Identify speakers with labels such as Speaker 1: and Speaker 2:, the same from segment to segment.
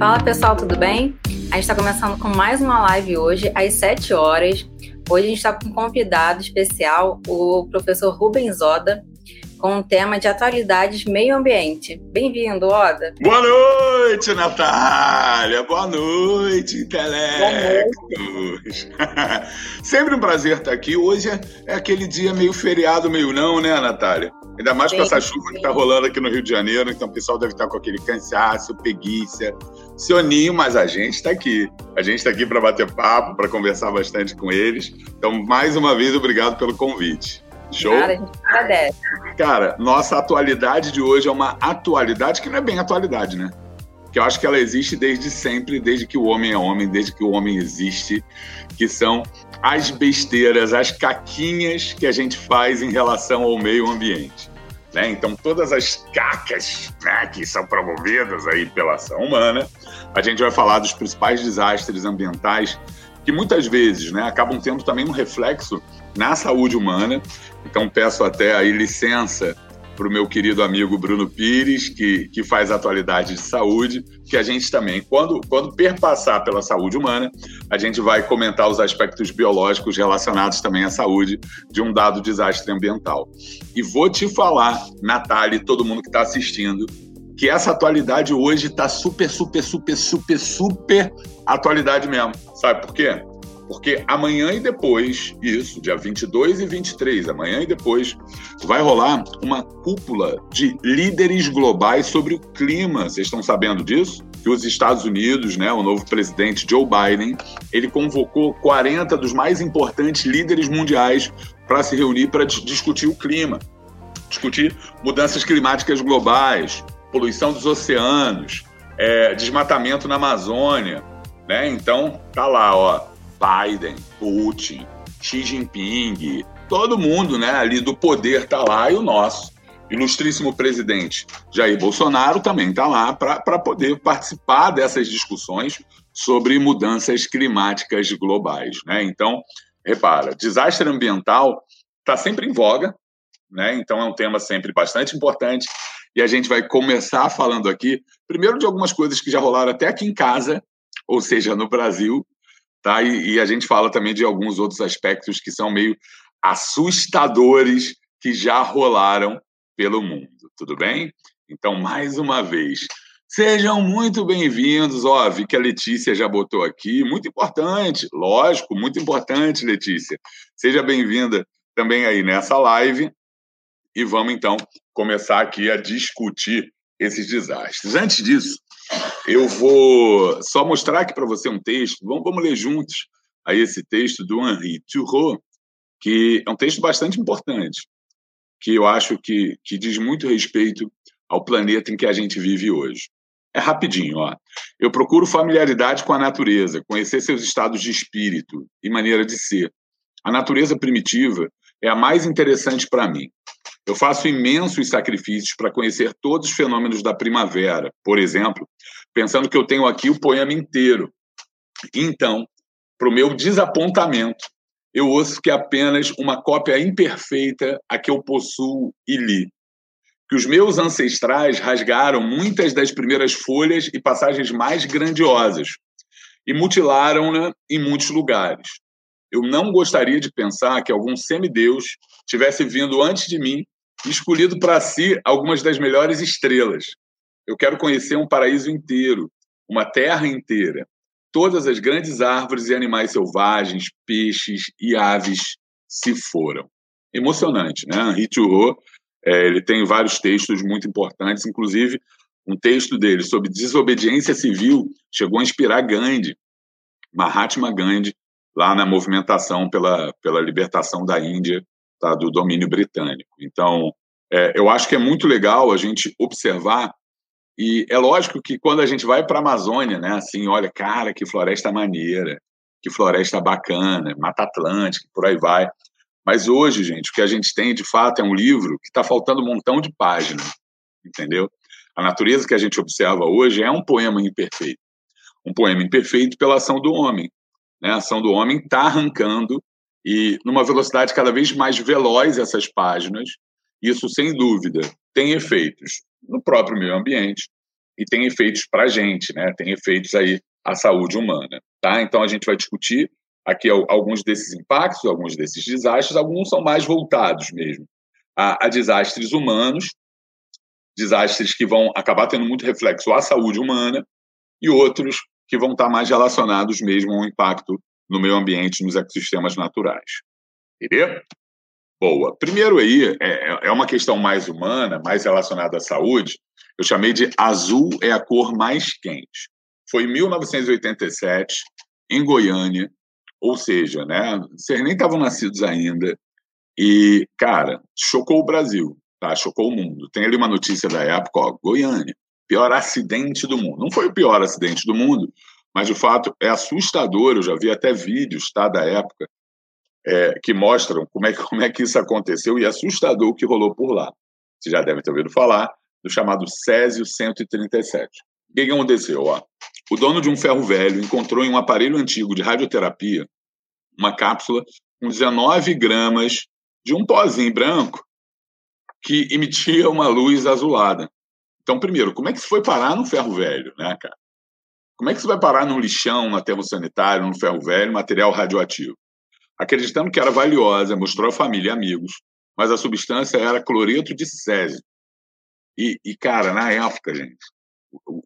Speaker 1: Fala pessoal, tudo bem? A gente está começando com mais uma live hoje, às 7 horas. Hoje a gente está com um convidado especial, o professor Rubens Oda, com o tema de atualidades meio ambiente. Bem-vindo, Oda.
Speaker 2: Boa noite, Natália. Boa noite, intelectos. Sempre um prazer estar aqui. Hoje é, é aquele dia meio feriado, meio não, né, Natália? Ainda mais com essa chuva que está rolando aqui no Rio de Janeiro, então o pessoal deve estar com aquele cansaço, preguiça, soninho, mas a gente está aqui. A gente está aqui para bater papo, para conversar bastante com eles. Então, mais uma vez, obrigado pelo convite. Show?
Speaker 1: Cara, a gente agradece.
Speaker 2: Cara, nossa atualidade de hoje é uma atualidade que não é bem atualidade, né? Que eu acho que ela existe desde sempre, desde que o homem é homem, desde que o homem existe, que são as besteiras, as caquinhas que a gente faz em relação ao meio ambiente. Né? Então, todas as cacas né, que são promovidas aí pela ação humana, a gente vai falar dos principais desastres ambientais que muitas vezes né, acabam tendo também um reflexo na saúde humana. Então, peço até aí licença para o meu querido amigo Bruno Pires, que, que faz atualidade de saúde, que a gente também, quando, quando perpassar pela saúde humana, a gente vai comentar os aspectos biológicos relacionados também à saúde de um dado desastre ambiental. E vou te falar, Natália e todo mundo que está assistindo, que essa atualidade hoje está super, super, super, super, super atualidade mesmo. Sabe por quê? Porque amanhã e depois, isso, dia 22 e 23, amanhã e depois, vai rolar uma cúpula de líderes globais sobre o clima. Vocês estão sabendo disso? Que os Estados Unidos, né, o novo presidente Joe Biden, ele convocou 40 dos mais importantes líderes mundiais para se reunir para discutir o clima, discutir mudanças climáticas globais, poluição dos oceanos, é, desmatamento na Amazônia, né? Então, tá lá, ó, Biden, Putin, Xi Jinping, todo mundo né, ali do poder está lá e o nosso ilustríssimo presidente Jair Bolsonaro também está lá para poder participar dessas discussões sobre mudanças climáticas globais. Né? Então, repara, desastre ambiental está sempre em voga, né? então é um tema sempre bastante importante. E a gente vai começar falando aqui, primeiro, de algumas coisas que já rolaram até aqui em casa, ou seja, no Brasil, Tá? E, e a gente fala também de alguns outros aspectos que são meio assustadores que já rolaram pelo mundo. Tudo bem? Então, mais uma vez, sejam muito bem-vindos. Ó, vi que a Letícia já botou aqui, muito importante, lógico, muito importante, Letícia. Seja bem-vinda também aí nessa live. E vamos então começar aqui a discutir esses desastres. Antes disso, eu vou só mostrar aqui para você um texto. Vamos, vamos ler juntos aí esse texto do Henri Turreau, que é um texto bastante importante, que eu acho que, que diz muito respeito ao planeta em que a gente vive hoje. É rapidinho, ó. Eu procuro familiaridade com a natureza, conhecer seus estados de espírito e maneira de ser. A natureza primitiva é a mais interessante para mim. Eu faço imensos sacrifícios para conhecer todos os fenômenos da primavera, por exemplo, pensando que eu tenho aqui o poema inteiro. Então, para o meu desapontamento, eu ouço que é apenas uma cópia imperfeita a que eu possuo e li. Que os meus ancestrais rasgaram muitas das primeiras folhas e passagens mais grandiosas e mutilaram-na em muitos lugares. Eu não gostaria de pensar que algum semideus tivesse vindo antes de mim escolhido para si algumas das melhores estrelas. Eu quero conhecer um paraíso inteiro, uma terra inteira. Todas as grandes árvores e animais selvagens, peixes e aves se foram. Emocionante, né? Henri Thoreau, é, ele tem vários textos muito importantes, inclusive um texto dele sobre desobediência civil chegou a inspirar Gandhi, Mahatma Gandhi, lá na movimentação pela, pela libertação da Índia tá, do domínio britânico. Então, é, eu acho que é muito legal a gente observar e é lógico que quando a gente vai para a Amazônia, né, assim, olha, cara, que floresta maneira, que floresta bacana, Mata Atlântica, por aí vai. Mas hoje, gente, o que a gente tem de fato é um livro que está faltando um montão de páginas, entendeu? A natureza que a gente observa hoje é um poema imperfeito. Um poema imperfeito pela ação do homem. Né? A ação do homem está arrancando e numa velocidade cada vez mais veloz essas páginas. Isso, sem dúvida, tem efeitos no próprio meio ambiente e tem efeitos para a gente, né? Tem efeitos aí à saúde humana, tá? Então a gente vai discutir aqui alguns desses impactos, alguns desses desastres, alguns são mais voltados mesmo a, a desastres humanos, desastres que vão acabar tendo muito reflexo à saúde humana e outros que vão estar mais relacionados mesmo ao impacto no meio ambiente, nos ecossistemas naturais. Entendeu? Boa. Primeiro aí, é, é uma questão mais humana, mais relacionada à saúde. Eu chamei de azul é a cor mais quente. Foi em 1987, em Goiânia, ou seja, né, vocês nem estavam nascidos ainda, e, cara, chocou o Brasil, tá? chocou o mundo. Tem ali uma notícia da época, ó, Goiânia, pior acidente do mundo. Não foi o pior acidente do mundo, mas de fato é assustador. Eu já vi até vídeos tá, da época é, que mostram como é, como é que isso aconteceu e é assustador o que rolou por lá. Você já deve ter ouvido falar do chamado Césio 137. O que aconteceu? Ó? O dono de um ferro velho encontrou em um aparelho antigo de radioterapia uma cápsula com 19 gramas de um pozinho branco que emitia uma luz azulada. Então, primeiro, como é que isso foi parar no ferro velho, né, cara? Como é que isso vai parar num lixão, no aterro sanitário, no ferro velho, material radioativo? Acreditando que era valiosa, mostrou a família e amigos, mas a substância era cloreto de césio. E, e cara, na época, gente,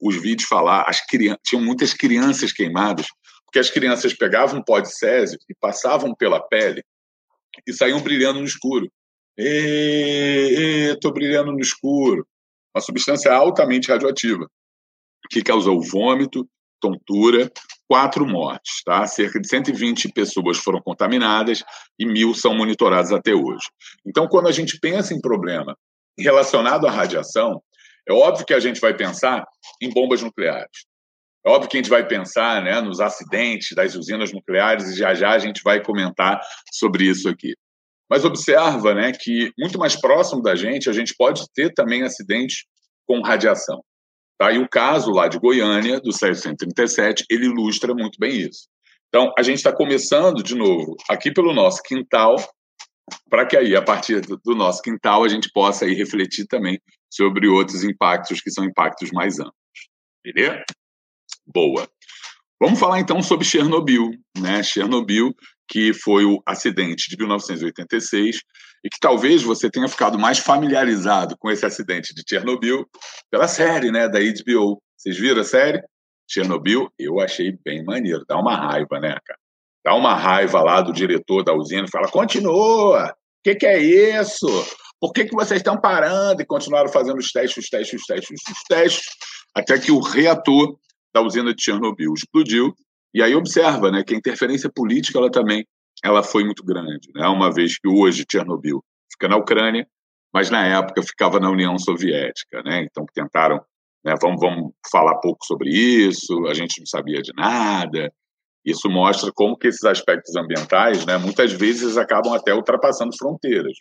Speaker 2: os vídeos falar, as crianças, tinham muitas crianças queimadas, porque as crianças pegavam pó de césio e passavam pela pele e saíam brilhando no escuro. Estou brilhando no escuro. Uma substância altamente radioativa, que causou vômito, tontura, quatro mortes. Tá? Cerca de 120 pessoas foram contaminadas e mil são monitoradas até hoje. Então, quando a gente pensa em problema relacionado à radiação, é óbvio que a gente vai pensar em bombas nucleares. É óbvio que a gente vai pensar né, nos acidentes das usinas nucleares e já já a gente vai comentar sobre isso aqui. Mas observa né, que muito mais próximo da gente, a gente pode ter também acidentes com radiação. Tá? E o caso lá de Goiânia, do 737, ele ilustra muito bem isso. Então, a gente está começando, de novo, aqui pelo nosso quintal, para que aí, a partir do nosso quintal, a gente possa aí refletir também sobre outros impactos que são impactos mais amplos. Beleza? Boa. Vamos falar então sobre Chernobyl, né? Chernobyl, que foi o acidente de 1986 e que talvez você tenha ficado mais familiarizado com esse acidente de Chernobyl pela série, né, da HBO. Vocês viram a série? Chernobyl, eu achei bem maneiro. Dá uma raiva, né, cara? Dá uma raiva lá do diretor da usina, fala: continua, o que, que, é isso? Por que, que vocês estão parando? E continuaram fazendo os testes, os testes, os testes, os testes, até que o reator da usina de Chernobyl explodiu. E aí observa, né, que a interferência política ela também ela foi muito grande, né? Uma vez que hoje Chernobyl fica na Ucrânia, mas na época ficava na União Soviética, né? Então tentaram, né, vamos, vamos falar pouco sobre isso, a gente não sabia de nada. Isso mostra como que esses aspectos ambientais, né, muitas vezes acabam até ultrapassando fronteiras.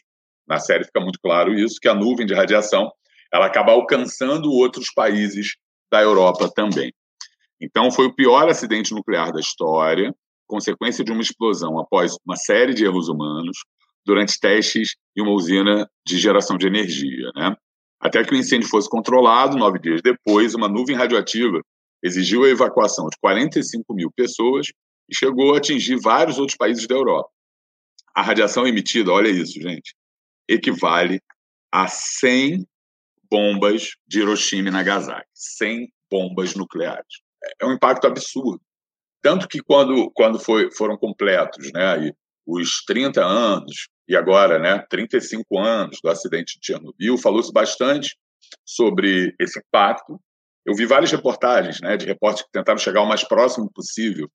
Speaker 2: Na série fica muito claro isso, que a nuvem de radiação ela acaba alcançando outros países da Europa também. Então, foi o pior acidente nuclear da história, consequência de uma explosão após uma série de erros humanos durante testes em uma usina de geração de energia. Né? Até que o incêndio fosse controlado, nove dias depois, uma nuvem radioativa exigiu a evacuação de 45 mil pessoas e chegou a atingir vários outros países da Europa. A radiação emitida, olha isso, gente, equivale a 100 bombas de Hiroshima e Nagasaki. 100 bombas nucleares é um impacto absurdo. Tanto que quando, quando foi, foram completos né, os 30 anos, e agora né, 35 anos do acidente de Chernobyl, falou-se bastante sobre esse impacto. Eu vi várias reportagens né, de repórteres que tentaram chegar o mais próximo possível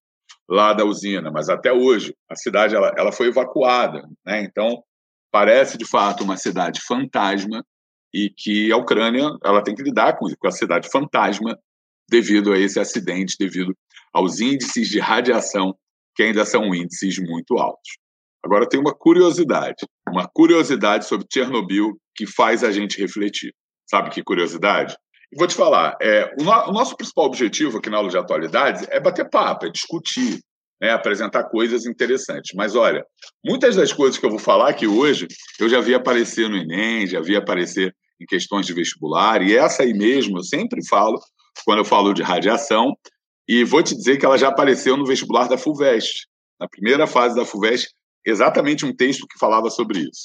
Speaker 2: lá da usina, mas até hoje a cidade ela, ela foi evacuada. Né? Então, parece de fato uma cidade fantasma e que a Ucrânia ela tem que lidar com, com a cidade fantasma devido a esse acidente, devido aos índices de radiação, que ainda são índices muito altos. Agora, tem uma curiosidade, uma curiosidade sobre Chernobyl que faz a gente refletir. Sabe que curiosidade? Vou te falar, é, o, no, o, nosso principal objetivo aqui na aula de atualidades é bater papo, é discutir, né, apresentar coisas interessantes. Mas olha, muitas das coisas que eu vou falar aqui hoje, eu já vi aparecer no Enem, já vi aparecer em questões de vestibular, e essa aí mesmo eu sempre falo quando eu falo de radiação, e vou te dizer que ela já apareceu no vestibular da FUVEST, na primeira fase da FUVEST, exatamente um texto que falava sobre isso.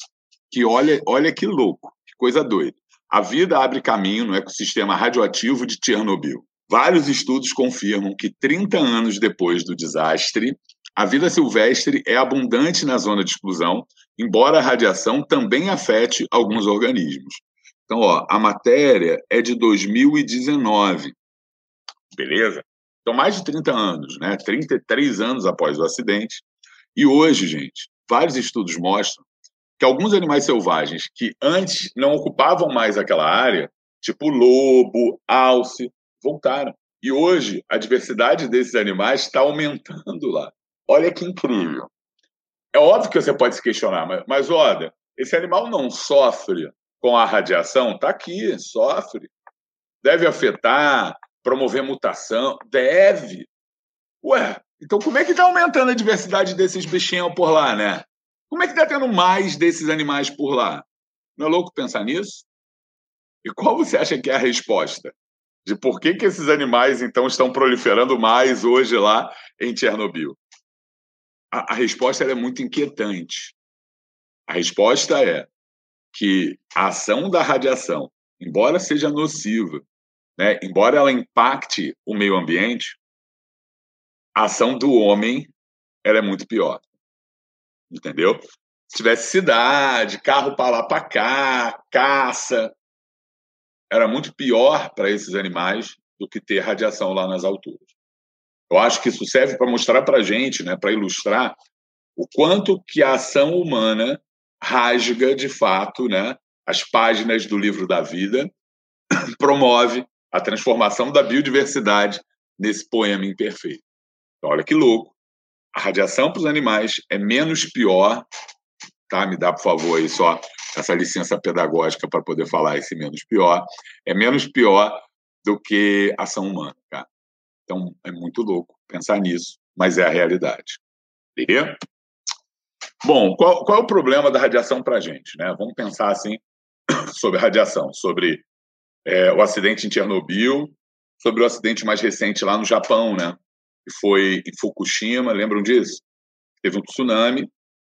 Speaker 2: Que olha, olha que louco, que coisa doida. A vida abre caminho no ecossistema radioativo de Chernobyl. Vários estudos confirmam que 30 anos depois do desastre, a vida silvestre é abundante na zona de exclusão, embora a radiação também afete alguns organismos. Então, ó, a matéria é de 2019. Beleza? Então, mais de 30 anos, né? 33 anos após o acidente. E hoje, gente, vários estudos mostram que alguns animais selvagens que antes não ocupavam mais aquela área, tipo lobo, alce, voltaram. E hoje a diversidade desses animais está aumentando lá. Olha que incrível. É óbvio que você pode se questionar, mas, mas olha, esse animal não sofre com a radiação? Está aqui, sofre. Deve afetar, promover mutação? Deve. Ué, então como é que está aumentando a diversidade desses bichinhos por lá, né? Como é que está tendo mais desses animais por lá? Não é louco pensar nisso? E qual você acha que é a resposta? De por que, que esses animais, então, estão proliferando mais hoje lá em Chernobyl? A, a resposta é muito inquietante. A resposta é que a ação da radiação, embora seja nociva, né, embora ela impacte o meio ambiente, a ação do homem ela é muito pior. Entendeu? Se tivesse cidade, carro para lá para cá, caça, era muito pior para esses animais do que ter radiação lá nas alturas. Eu acho que isso serve para mostrar para a gente, né, para ilustrar o quanto que a ação humana rasga, de fato, né, as páginas do livro da vida, promove a transformação da biodiversidade nesse poema imperfeito. Então, olha que louco. A radiação para os animais é menos pior, tá? Me dá, por favor, aí só essa licença pedagógica para poder falar esse menos pior. É menos pior do que ação humana, cara. Então, é muito louco pensar nisso, mas é a realidade. Beleza? Bom, qual, qual é o problema da radiação para a gente? Né? Vamos pensar assim sobre radiação, sobre é, o acidente em Chernobyl, sobre o acidente mais recente lá no Japão, né? Que foi em Fukushima, lembram disso? Teve um tsunami,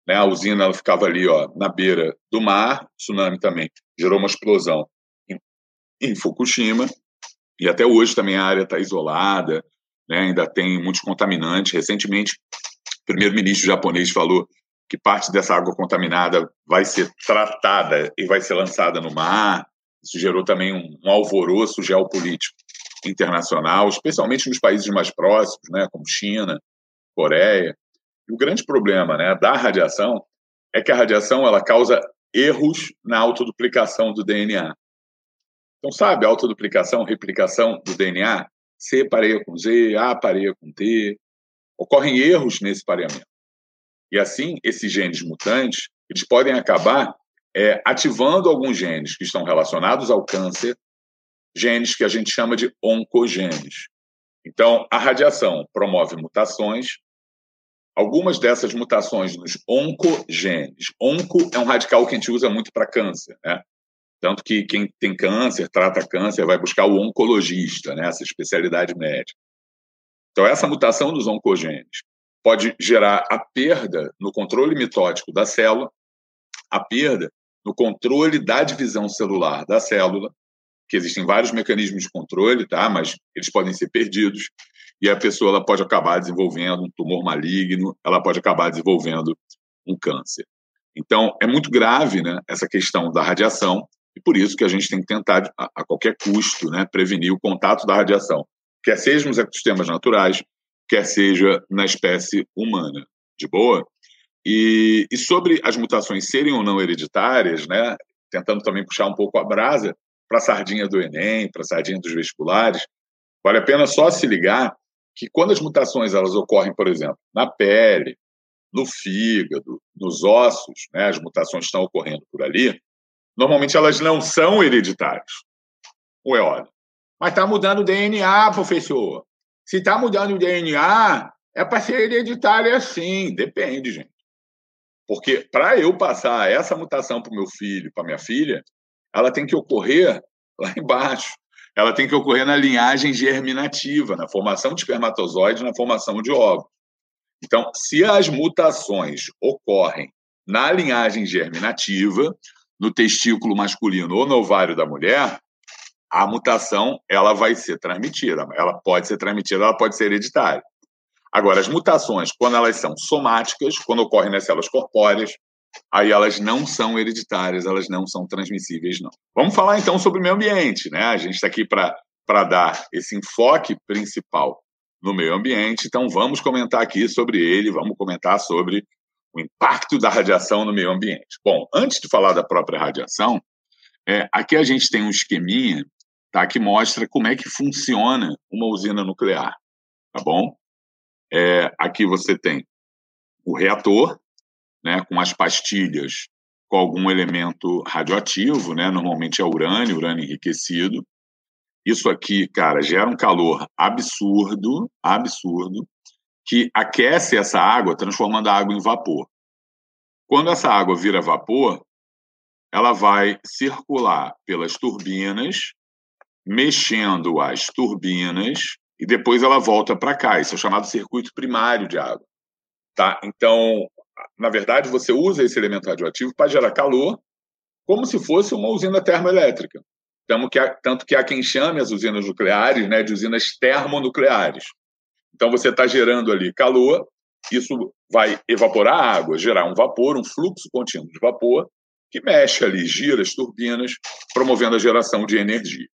Speaker 2: né? A usina ela ficava ali, ó, na beira do mar, tsunami também gerou uma explosão em, em Fukushima e até hoje também a área está isolada, né? Ainda tem muitos contaminantes. Recentemente, o primeiro-ministro japonês falou que parte dessa água contaminada vai ser tratada e vai ser lançada no mar. Isso gerou também um, um alvoroço geopolítico internacional, especialmente nos países mais próximos, né, como China, Coreia. E o grande problema né, da radiação é que a radiação ela causa erros na autoduplicação do DNA. Então, sabe, autoduplicação, replicação do DNA, C pareia com Z, A pareia com T, ocorrem erros nesse pareamento. E assim, esses genes mutantes, eles podem acabar é, ativando alguns genes que estão relacionados ao câncer, genes que a gente chama de oncogenes. Então, a radiação promove mutações, algumas dessas mutações nos oncogenes. Onco é um radical que a gente usa muito para câncer, né? Tanto que quem tem câncer, trata câncer, vai buscar o oncologista, né? essa especialidade médica. Então, essa mutação dos oncogenes pode gerar a perda no controle mitótico da célula, a perda no controle da divisão celular da célula, que existem vários mecanismos de controle, tá? Mas eles podem ser perdidos e a pessoa ela pode acabar desenvolvendo um tumor maligno, ela pode acabar desenvolvendo um câncer. Então, é muito grave, né, essa questão da radiação e por isso que a gente tem que tentar a, a qualquer custo, né, prevenir o contato da radiação, quer seja nos ecossistemas naturais, quer seja na espécie humana. De boa? E, e sobre as mutações serem ou não hereditárias, né, tentando também puxar um pouco a brasa para a sardinha do Enem, para a sardinha dos vestibulares, vale a pena só se ligar que quando as mutações elas ocorrem, por exemplo, na pele, no fígado, nos ossos, né, as mutações estão ocorrendo por ali, normalmente elas não são hereditárias. Ué, olha, mas está mudando o DNA, professor. Se está mudando o DNA, é para ser hereditário assim. Depende, gente. Porque para eu passar essa mutação para o meu filho, para minha filha, ela tem que ocorrer lá embaixo. ela tem que ocorrer na linhagem germinativa, na formação de espermatozoide, na formação de óvulos. Então, se as mutações ocorrem na linhagem germinativa, no testículo masculino ou no ovário da mulher, a mutação ela vai ser transmitida. Ela pode ser transmitida, ela pode ser hereditária. Agora, as mutações, quando elas são somáticas, quando ocorrem nas células corpóreas, aí elas não são hereditárias, elas não são transmissíveis, não. Vamos falar então sobre o meio ambiente, né? A gente está aqui para dar esse enfoque principal no meio ambiente, então vamos comentar aqui sobre ele, vamos comentar sobre o impacto da radiação no meio ambiente. Bom, antes de falar da própria radiação, é, aqui a gente tem um esqueminha tá, que mostra como é que funciona uma usina nuclear, tá bom? É, aqui você tem o reator, né, com as pastilhas com algum elemento radioativo, né, normalmente é urânio, urânio enriquecido. Isso aqui, cara, gera um calor absurdo, absurdo, que aquece essa água, transformando a água em vapor. Quando essa água vira vapor, ela vai circular pelas turbinas mexendo as turbinas e depois ela volta para cá. Isso é chamado circuito primário de água. Tá? Então, na verdade, você usa esse elemento radioativo para gerar calor, como se fosse uma usina termoelétrica. Tanto que há quem chame as usinas nucleares né, de usinas termonucleares. Então, você está gerando ali calor, isso vai evaporar a água, gerar um vapor, um fluxo contínuo de vapor, que mexe ali, gira as turbinas, promovendo a geração de energia.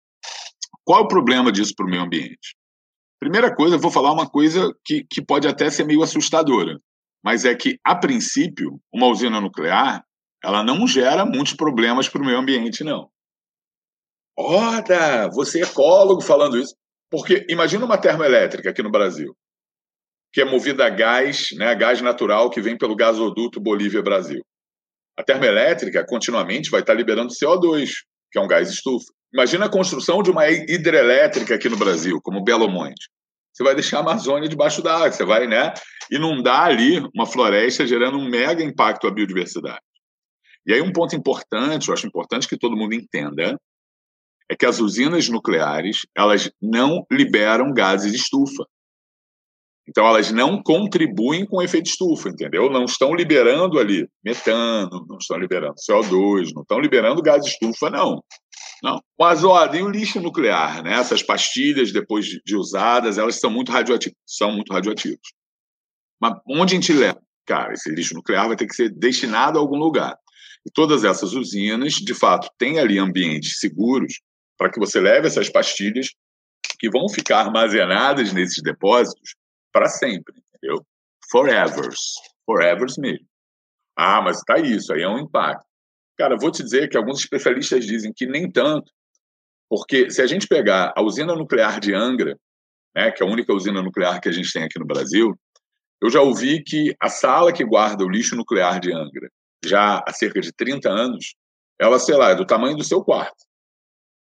Speaker 2: Qual o problema disso para o meio ambiente? Primeira coisa, eu vou falar uma coisa que, que pode até ser meio assustadora, mas é que, a princípio, uma usina nuclear ela não gera muitos problemas para o meio ambiente, não. Ora, você é ecólogo falando isso. Porque imagina uma termoelétrica aqui no Brasil, que é movida a gás, né, gás natural que vem pelo gasoduto Bolívia-Brasil. A termoelétrica continuamente vai estar liberando CO2, que é um gás estufa. Imagina a construção de uma hidrelétrica aqui no Brasil, como Belo Monte. Você vai deixar a Amazônia debaixo d'água, você vai né, inundar ali uma floresta, gerando um mega impacto à biodiversidade. E aí um ponto importante, eu acho importante que todo mundo entenda, é que as usinas nucleares elas não liberam gases de estufa. Então, elas não contribuem com o efeito estufa, entendeu? Não estão liberando ali metano, não estão liberando CO2, não estão liberando gás de estufa, não. Não. Mas, e o lixo nuclear, né? Essas pastilhas, depois de usadas, elas são muito radioativas. São muito radioativas. Mas onde a gente leva? Cara, esse lixo nuclear vai ter que ser destinado a algum lugar. E todas essas usinas, de fato, têm ali ambientes seguros para que você leve essas pastilhas que vão ficar armazenadas nesses depósitos para sempre, entendeu? Forevers. Forevers mesmo. Ah, mas tá isso, aí é um impacto. Cara, vou te dizer que alguns especialistas dizem que nem tanto, porque se a gente pegar a usina nuclear de Angra, né, que é a única usina nuclear que a gente tem aqui no Brasil, eu já ouvi que a sala que guarda o lixo nuclear de Angra, já há cerca de 30 anos, ela, sei lá, é do tamanho do seu quarto.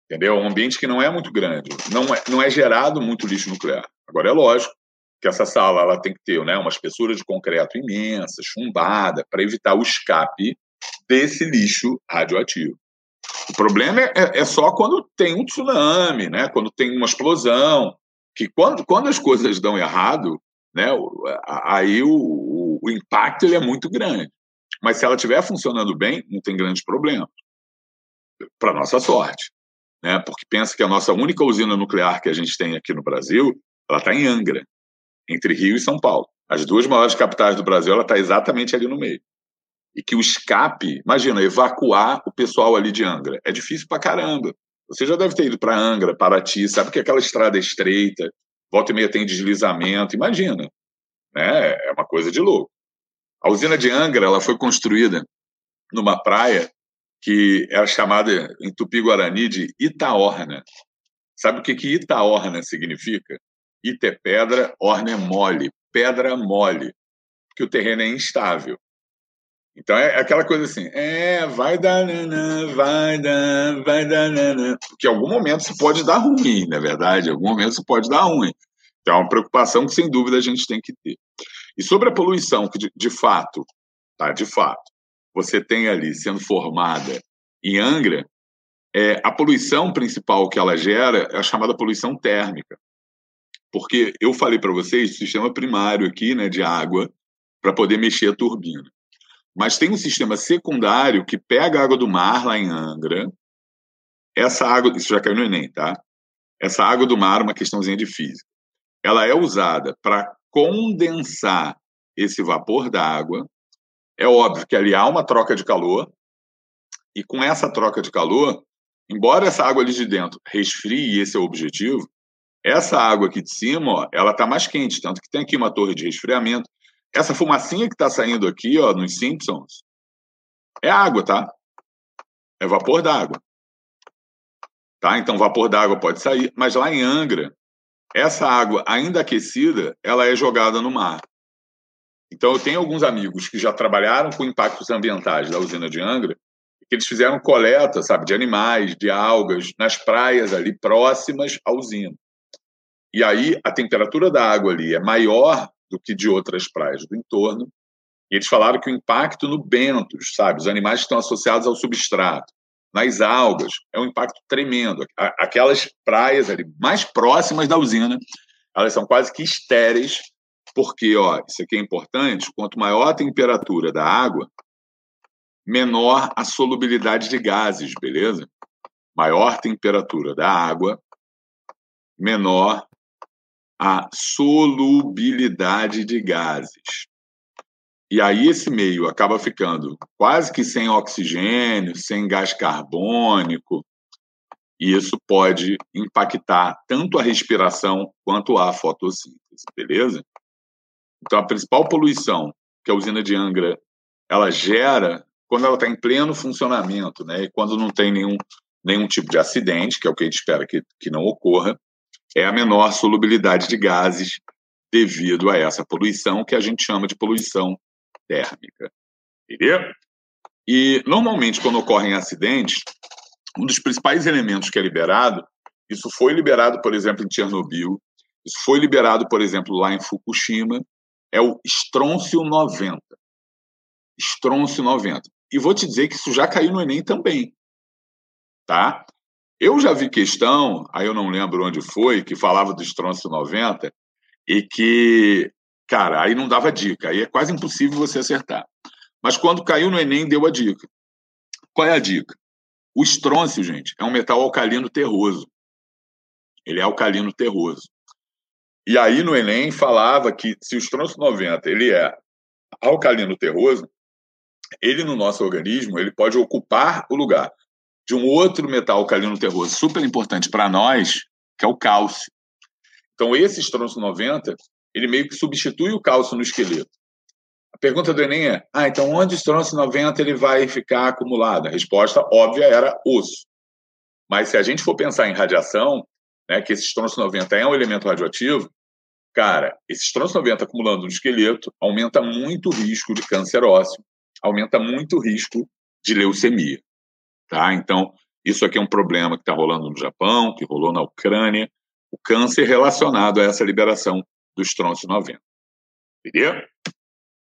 Speaker 2: Entendeu? É um ambiente que não é muito grande, não é, não é gerado muito lixo nuclear. Agora, é lógico que essa sala ela tem que ter né, uma espessura de concreto imensa, chumbada, para evitar o escape desse lixo radioativo. O problema é, é, só quando tem um tsunami, né? quando tem uma explosão, que quando, quando as coisas dão errado, né, aí o, o, o impacto ele é muito grande. Mas se ela estiver funcionando bem, não tem grandes problemas. Para nossa sorte. Né? Porque pensa que a nossa única usina nuclear que a gente tem aqui no Brasil, ela está em Angra, entre Rio e São Paulo. As duas maiores capitais do Brasil, ela está exatamente ali no meio e que o escape, imagina, evacuar o pessoal ali de Angra. É difícil pra caramba. Você já deve ter ido para Angra, Paraty, sabe que aquela estrada é estreita, volta e meia tem deslizamento, imagina. Né? É uma coisa de louco. A usina de Angra ela foi construída numa praia que era chamada em Tupi-Guarani de Itaorna. Sabe o que, que Itaorna significa? Ita é pedra, orna é mole, pedra mole, que o terreno é instável. Então é aquela coisa assim, é, vai dar nanã, vai dar, vai dar nanã. Porque em algum momento isso pode dar ruim, na é verdade, em algum momento isso pode dar ruim. Então é uma preocupação que sem dúvida a gente tem que ter. E sobre a poluição, que de, de fato, tá, de fato, você tem ali sendo formada em Angra, é, a poluição principal que ela gera é a chamada poluição térmica. Porque eu falei para vocês sistema primário aqui, né, de água, para poder mexer a turbina. Mas tem um sistema secundário que pega a água do mar lá em Angra. Essa água, isso já caiu no Enem, tá? Essa água do mar, uma questãozinha de física. Ela é usada para condensar esse vapor da água. É óbvio que ali há uma troca de calor, e com essa troca de calor, embora essa água ali de dentro resfrie, esse é o objetivo, essa água aqui de cima, ó, ela está mais quente, tanto que tem aqui uma torre de resfriamento. Essa fumacinha que está saindo aqui, ó, nos Simpsons, é água, tá? É vapor d'água. Tá? Então, vapor d'água pode sair, mas lá em Angra, essa água ainda aquecida, ela é jogada no mar. Então, eu tenho alguns amigos que já trabalharam com impactos ambientais da usina de Angra, que eles fizeram coleta, sabe, de animais, de algas, nas praias ali próximas à usina. E aí a temperatura da água ali é maior do que de outras praias do entorno. E eles falaram que o impacto no bentos, sabe, os animais que estão associados ao substrato, nas algas, é um impacto tremendo. Aquelas praias ali mais próximas da usina, elas são quase que estéreis, porque, ó, isso aqui é importante, quanto maior a temperatura da água, menor a solubilidade de gases, beleza? Maior temperatura da água, menor a solubilidade de gases. E aí esse meio acaba ficando quase que sem oxigênio, sem gás carbônico, e isso pode impactar tanto a respiração quanto a fotossíntese, beleza? Então a principal poluição que a usina de Angra ela gera quando ela está em pleno funcionamento, né? E quando não tem nenhum, nenhum tipo de acidente, que é o que a gente espera que, que não ocorra, é a menor solubilidade de gases devido a essa poluição que a gente chama de poluição térmica. Entendeu? E normalmente quando ocorrem acidentes, um dos principais elementos que é liberado, isso foi liberado, por exemplo, em Chernobyl, isso foi liberado, por exemplo, lá em Fukushima, é o estrôncio 90. Estrôncio 90. E vou te dizer que isso já caiu no Enem também. Tá? Eu já vi questão, aí eu não lembro onde foi, que falava do estrôncio 90 e que, cara, aí não dava dica, aí é quase impossível você acertar. Mas quando caiu no Enem, deu a dica. Qual é a dica? O estrôncio, gente, é um metal alcalino terroso. Ele é alcalino terroso. E aí no Enem falava que se o estrôncio 90 ele é alcalino terroso, ele no nosso organismo ele pode ocupar o lugar de um outro metal alcalino terroso super importante para nós, que é o cálcio. Então esse estronço 90, ele meio que substitui o cálcio no esqueleto. A pergunta do Enem é: ah, então onde o estronço 90 ele vai ficar acumulado? A resposta óbvia era osso. Mas se a gente for pensar em radiação, né, que esse estronço 90 é um elemento radioativo, cara, esse estronço 90 acumulando no esqueleto aumenta muito o risco de câncer ósseo, aumenta muito o risco de leucemia. Tá? Então, isso aqui é um problema que está rolando no Japão, que rolou na Ucrânia, o câncer relacionado a essa liberação do estrôncio 90. Entendeu?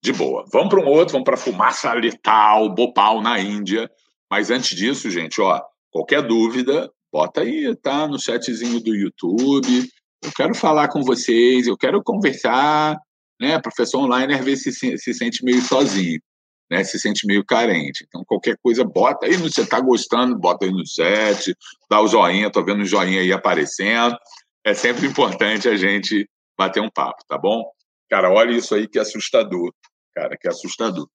Speaker 2: De boa. Vamos para um outro, vamos para fumaça letal, Bhopal, na Índia. Mas antes disso, gente, ó, qualquer dúvida, bota aí, tá? No chatzinho do YouTube. Eu quero falar com vocês, eu quero conversar, né? Professor online às vezes se, se sente meio sozinho né, se sente meio carente. Então, qualquer coisa, bota aí, no, você está gostando, bota aí no chat, dá o joinha, tô vendo o joinha aí aparecendo. É sempre importante a gente bater um papo, tá bom? Cara, olha isso aí que assustador, cara, que assustador.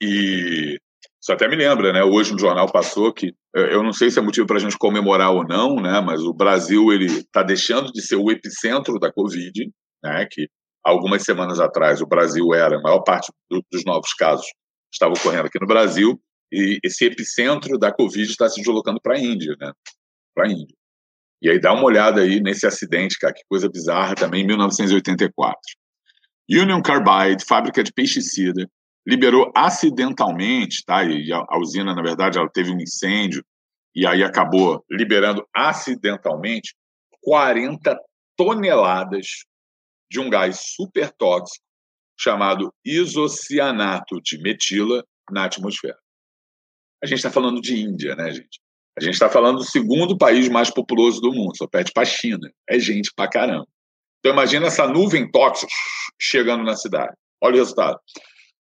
Speaker 2: E isso até me lembra, né? Hoje no jornal passou que eu não sei se é motivo para a gente comemorar ou não, né? Mas o Brasil ele está deixando de ser o epicentro da Covid, né? Que algumas semanas atrás o Brasil era, a maior parte do, dos novos casos estava ocorrendo aqui no Brasil, e esse epicentro da Covid está se deslocando para a Índia, né? Para a Índia. E aí dá uma olhada aí nesse acidente, cara, que coisa bizarra também, em 1984. Union Carbide, fábrica de pesticida, liberou acidentalmente, tá? E a, a usina, na verdade, ela teve um incêndio e aí acabou liberando acidentalmente 40 toneladas de um gás super tóxico chamado isocianato de metila na atmosfera. A gente está falando de Índia, né, gente? A gente está falando do segundo país mais populoso do mundo, só perde para a China. É gente pra caramba. Então imagina essa nuvem tóxica chegando na cidade. Olha o resultado.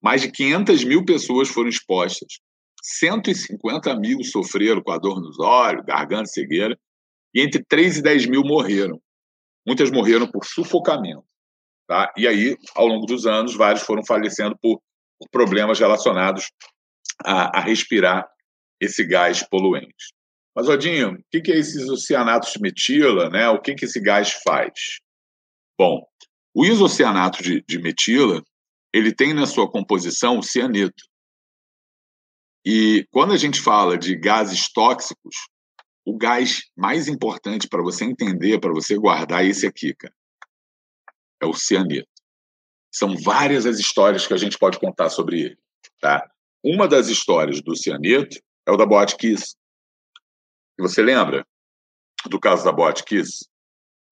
Speaker 2: Mais de 500 mil pessoas foram expostas. 150 mil sofreram com a dor nos olhos, garganta, cegueira. E entre 3 e 10 mil morreram. Muitas morreram por sufocamento. Tá? E aí, ao longo dos anos, vários foram falecendo por, por problemas relacionados a, a, respirar esse gás poluente. Mas, Odinho, o que, que é esses oceanatos de metila? Né? O que, que esse gás faz? Bom, o isocianato de, de metila ele tem na sua composição o cianeto. E quando a gente fala de gases tóxicos, o gás mais importante para você entender, para você guardar, é esse aqui, cara. É o cianeto. São várias as histórias que a gente pode contar sobre ele, tá? Uma das histórias do cianeto é o da Boate Kiss. Você lembra do caso da Boate Kiss?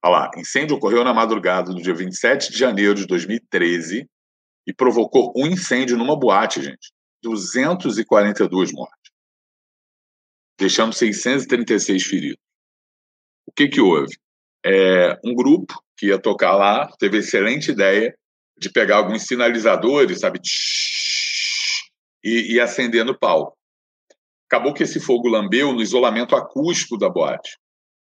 Speaker 2: Olha lá, incêndio ocorreu na madrugada do dia 27 de janeiro de 2013 e provocou um incêndio numa boate, gente. 242 mortes, deixando 636 feridos. O que, que houve? É, um grupo que ia tocar lá teve a excelente ideia de pegar alguns sinalizadores, sabe, e, e acender no palco. Acabou que esse fogo lambeu no isolamento acústico da boate,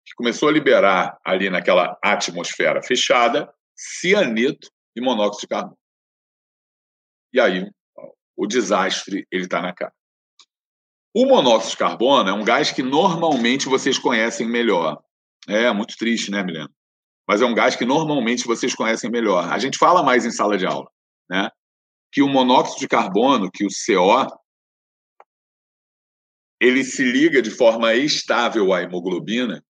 Speaker 2: que começou a liberar ali naquela atmosfera fechada cianeto e monóxido de carbono. E aí o desastre ele está na cara. O monóxido de carbono é um gás que normalmente vocês conhecem melhor. É muito triste, né, Milena? Mas é um gás que normalmente vocês conhecem melhor. A gente fala mais em sala de aula, né? Que o monóxido de carbono, que o CO, ele se liga de forma estável à hemoglobina,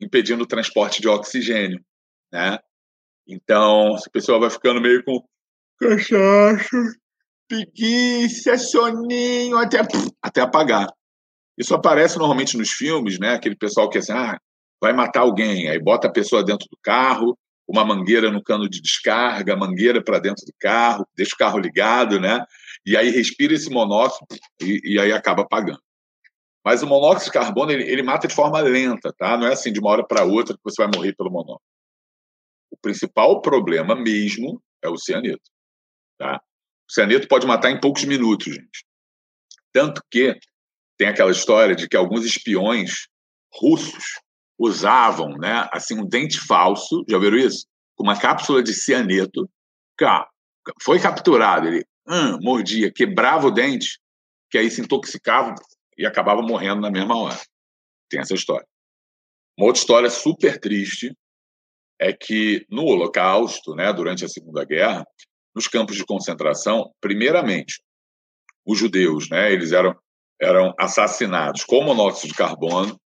Speaker 2: impedindo o transporte de oxigênio, né? Então, a pessoa vai ficando meio com cachaça, preguiça, soninho, até, até apagar. Isso aparece normalmente nos filmes, né? Aquele pessoal que é assim, ah, vai matar alguém, aí bota a pessoa dentro do carro, uma mangueira no cano de descarga, mangueira para dentro do carro, deixa o carro ligado, né? E aí respira esse monóxido e, e aí acaba apagando. Mas o monóxido de carbono ele, ele, mata de forma lenta, tá? Não é assim de uma hora para outra que você vai morrer pelo monóxido. O principal problema mesmo é o cianeto, tá? O cianeto pode matar em poucos minutos, gente. Tanto que tem aquela história de que alguns espiões russos usavam, né, assim, um dente falso, já viram isso? Com uma cápsula de cianeto. Foi capturado, ele hum, mordia, quebrava o dente, que aí se intoxicava e acabava morrendo na mesma hora. Tem essa história. Uma outra história super triste é que no Holocausto, né, durante a Segunda Guerra, nos campos de concentração, primeiramente, os judeus, né, eles eram, eram assassinados com monóxido de carbono,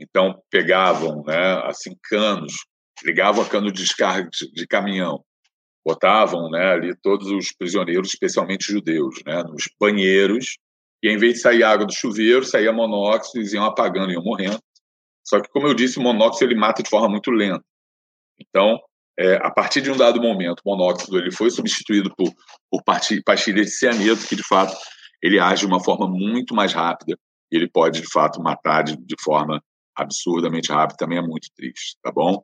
Speaker 2: então pegavam, né, assim, canos, ligavam a cano de descarga de, caminhão, botavam, né, ali todos os prisioneiros, especialmente judeus, né, nos banheiros, e em vez de sair água do chuveiro, saía monóxido, eles iam apagando, iam morrendo. Só que, como eu disse, o monóxido ele mata de forma muito lenta. Então, é, a partir de um dado momento, o monóxido ele foi substituído por, por pastilha de cianeto, que de fato ele age de uma forma muito mais rápida ele pode de fato matar de, de forma absurdamente rápida, também é muito triste, tá bom?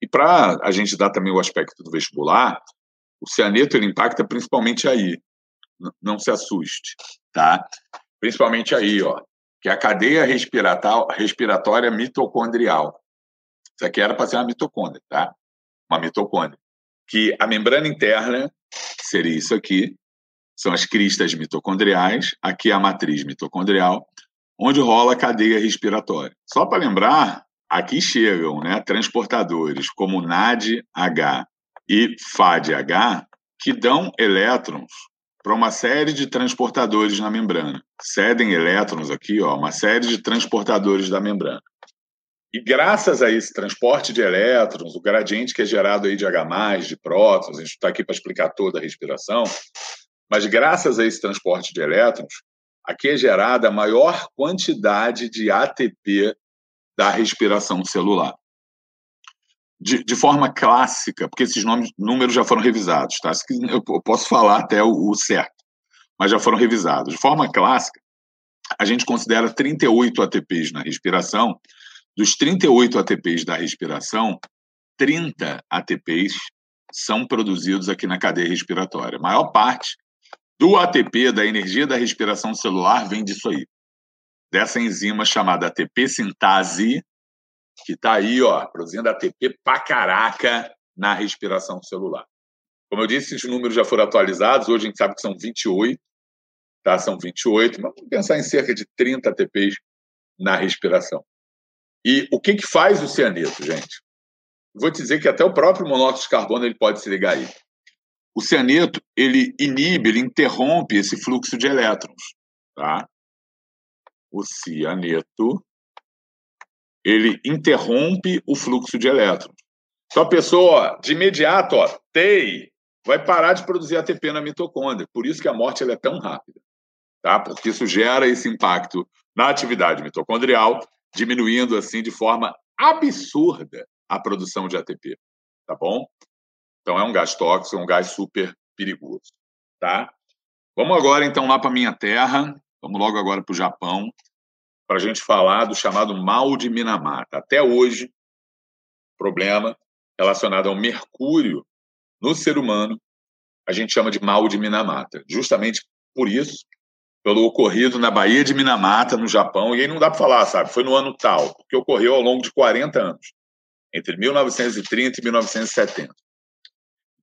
Speaker 2: E para a gente dar também o aspecto do vestibular, o cianeto ele impacta principalmente aí, N não se assuste, tá? Principalmente aí, ó, que é a cadeia respiratória mitocondrial. Isso aqui era para ser uma mitocôndria, tá? uma mitocôndria, que a membrana interna seria isso aqui, são as cristas mitocondriais, aqui é a matriz mitocondrial, onde rola a cadeia respiratória. Só para lembrar, aqui chegam né, transportadores como NAD-H e FAD-H, que dão elétrons para uma série de transportadores na membrana. Cedem elétrons aqui, ó, uma série de transportadores da membrana. E graças a esse transporte de elétrons, o gradiente que é gerado aí de H+, de prótons, a gente está aqui para explicar toda a respiração, mas graças a esse transporte de elétrons, aqui é gerada a maior quantidade de ATP da respiração celular. De, de forma clássica, porque esses nomes, números já foram revisados, tá? Eu posso falar até o, o certo, mas já foram revisados. De forma clássica, a gente considera 38 ATPs na respiração. Dos 38 ATPs da respiração, 30 ATPs são produzidos aqui na cadeia respiratória. A maior parte do ATP, da energia da respiração celular, vem disso aí. Dessa enzima chamada ATP sintase, que está aí, ó, produzindo ATP pra caraca na respiração celular. Como eu disse, esses números já foram atualizados, hoje a gente sabe que são 28, tá? São 28, mas vamos pensar em cerca de 30 ATPs na respiração. E o que, que faz o cianeto, gente? Vou te dizer que até o próprio monóxido de carbono ele pode se ligar aí. O cianeto, ele inibe, ele interrompe esse fluxo de elétrons, tá? O cianeto, ele interrompe o fluxo de elétrons. Então a pessoa, de imediato, ó, TEI, vai parar de produzir ATP na mitocôndria. Por isso que a morte ela é tão rápida, tá? Porque isso gera esse impacto na atividade mitocondrial, diminuindo assim de forma absurda a produção de ATP, tá bom? Então é um gás tóxico, é um gás super perigoso, tá? Vamos agora então lá para minha terra, vamos logo agora para o Japão, para a gente falar do chamado mal de Minamata. Até hoje, problema relacionado ao mercúrio no ser humano, a gente chama de mal de Minamata. Justamente por isso, pelo ocorrido na Baía de Minamata, no Japão, e aí não dá para falar, sabe? Foi no ano tal, porque ocorreu ao longo de 40 anos, entre 1930 e 1970.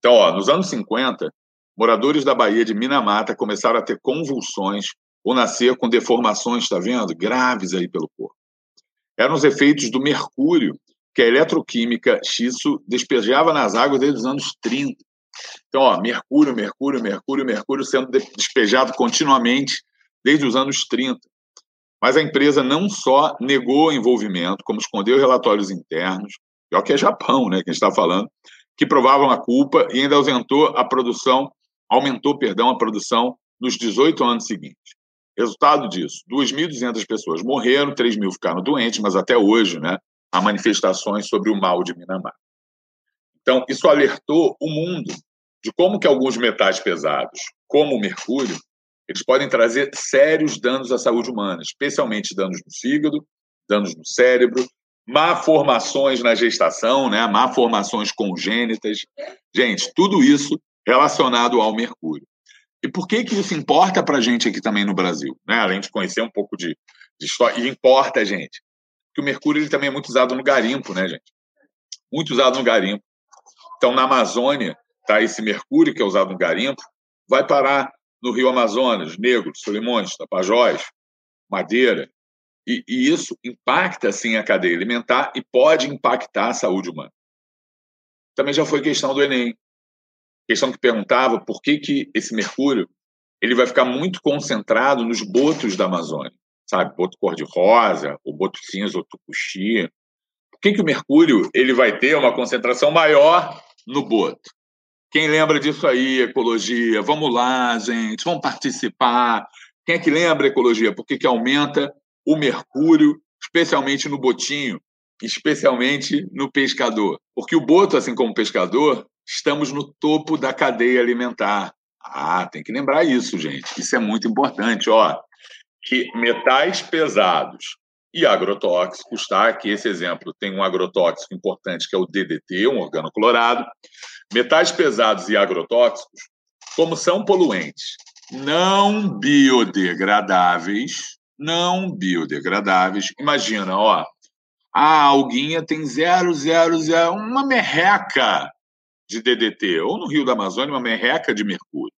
Speaker 2: Então, ó, nos anos 50, moradores da Baía de Minamata começaram a ter convulsões ou nascer com deformações, está vendo? Graves aí pelo corpo. Eram os efeitos do mercúrio que a eletroquímica Xisso despejava nas águas desde os anos 30. Então, ó, mercúrio, mercúrio, mercúrio, mercúrio sendo despejado continuamente desde os anos 30. Mas a empresa não só negou o envolvimento, como escondeu relatórios internos, pior que é Japão, né, que a gente está falando, que provavam a culpa e ainda aumentou a produção, aumentou, perdão, a produção nos 18 anos seguintes. Resultado disso, 2.200 pessoas morreram, 3 mil ficaram doentes, mas até hoje, né, a manifestações sobre o mal de Minamar. Então, isso alertou o mundo de como que alguns metais pesados, como o mercúrio, eles podem trazer sérios danos à saúde humana, especialmente danos no fígado, danos no cérebro, malformações na gestação, né? malformações congênitas. Gente, tudo isso relacionado ao mercúrio. E por que, que isso importa para a gente aqui também no Brasil? Né? Além de conhecer um pouco de, de história, e importa, gente que o mercúrio ele também é muito usado no garimpo, né, gente? Muito usado no garimpo. Então, na Amazônia, tá esse mercúrio que é usado no garimpo, vai parar no Rio Amazonas, Negros, Solimões, Tapajós, Madeira, e, e, isso impacta, sim, a cadeia alimentar e pode impactar a saúde humana. Também já foi questão do Enem. Questão que perguntava por que, que esse mercúrio ele vai ficar muito concentrado nos botos da Amazônia sabe, boto cor-de-rosa, o boto cinza, o tucuxi. Por que, que o mercúrio ele vai ter uma concentração maior no boto? Quem lembra disso aí, ecologia? Vamos lá, gente, vamos participar. Quem é que lembra ecologia? Por que, que aumenta o mercúrio, especialmente no botinho, especialmente no pescador? Porque o boto, assim como o pescador, estamos no topo da cadeia alimentar. Ah, tem que lembrar isso, gente. Isso é muito importante. Ó, que metais pesados e agrotóxicos, tá? Que esse exemplo tem um agrotóxico importante que é o DDT, um organoclorado. Metais pesados e agrotóxicos, como são poluentes não biodegradáveis, não biodegradáveis. Imagina, ó, a alguinha tem 000, uma merreca de DDT, ou no Rio da Amazônia, uma merreca de mercúrio.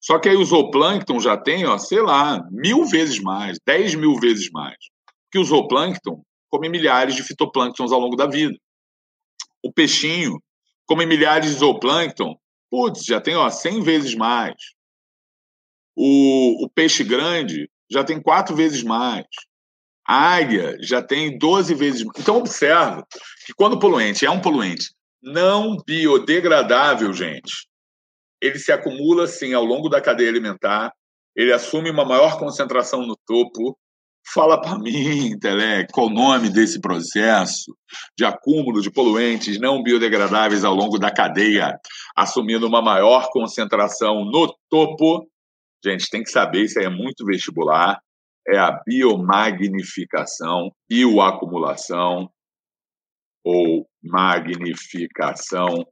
Speaker 2: Só que aí o zooplâncton já tem, ó, sei lá, mil vezes mais, dez mil vezes mais. Porque o zooplâncton come milhares de fitoplânctons ao longo da vida. O peixinho come milhares de zooplâncton, putz, já tem ó, 100 vezes mais. O, o peixe grande já tem quatro vezes mais. A águia já tem 12 vezes mais. Então, observa que quando o poluente é um poluente não biodegradável, gente, ele se acumula assim ao longo da cadeia alimentar, ele assume uma maior concentração no topo. Fala para mim, Tele, qual o nome desse processo de acúmulo de poluentes não biodegradáveis ao longo da cadeia, assumindo uma maior concentração no topo? Gente, tem que saber, isso aí é muito vestibular. é a biomagnificação, bioacumulação ou magnificação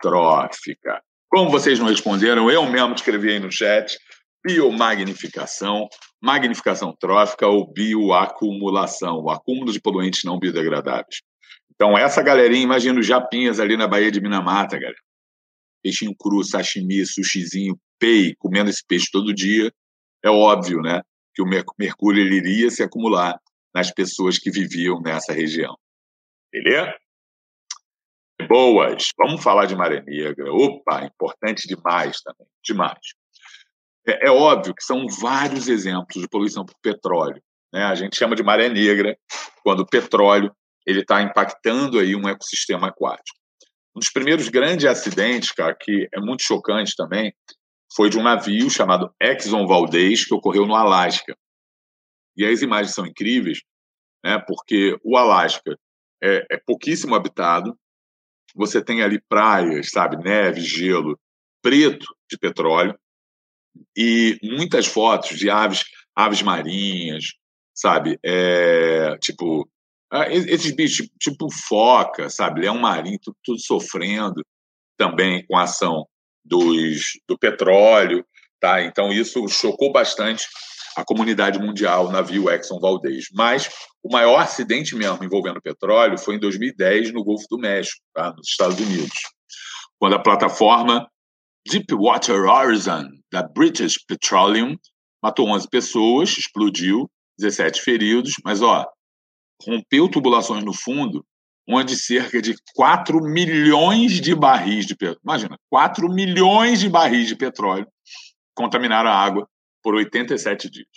Speaker 2: trófica. Como vocês não responderam, eu mesmo escrevi aí no chat, biomagnificação, magnificação trófica ou bioacumulação, o acúmulo de poluentes não biodegradáveis. Então, essa galerinha, imagina os japinhas ali na Baía de Minamata, galera. Peixinho cru, sashimi, sushizinho, pei, comendo esse peixe todo dia. É óbvio, né? Que o mercúrio ele iria se acumular nas pessoas que viviam nessa região. Beleza? Boas. Vamos falar de maré negra. Opa, importante demais também. Demais. É, é óbvio que são vários exemplos de poluição por petróleo. Né? A gente chama de maré negra quando o petróleo ele está impactando aí um ecossistema aquático. Um dos primeiros grandes acidentes, cara, que é muito chocante também, foi de um navio chamado Exxon Valdez, que ocorreu no Alasca. E as imagens são incríveis, né, porque o Alasca é, é pouquíssimo habitado, você tem ali praias, sabe, neve, gelo, preto de petróleo, e muitas fotos de aves, aves marinhas, sabe, é, tipo esses bichos, tipo foca, sabe, leão marinho, tudo, tudo sofrendo também com a ação dos, do petróleo, tá? Então isso chocou bastante a comunidade mundial, o navio Exxon Valdez. Mas o maior acidente mesmo envolvendo petróleo foi em 2010 no Golfo do México, tá? nos Estados Unidos, quando a plataforma Deepwater Horizon da British Petroleum matou 11 pessoas, explodiu, 17 feridos, mas ó, rompeu tubulações no fundo, onde cerca de 4 milhões de barris de petróleo, imagina, 4 milhões de barris de petróleo contaminaram a água por 87 dias.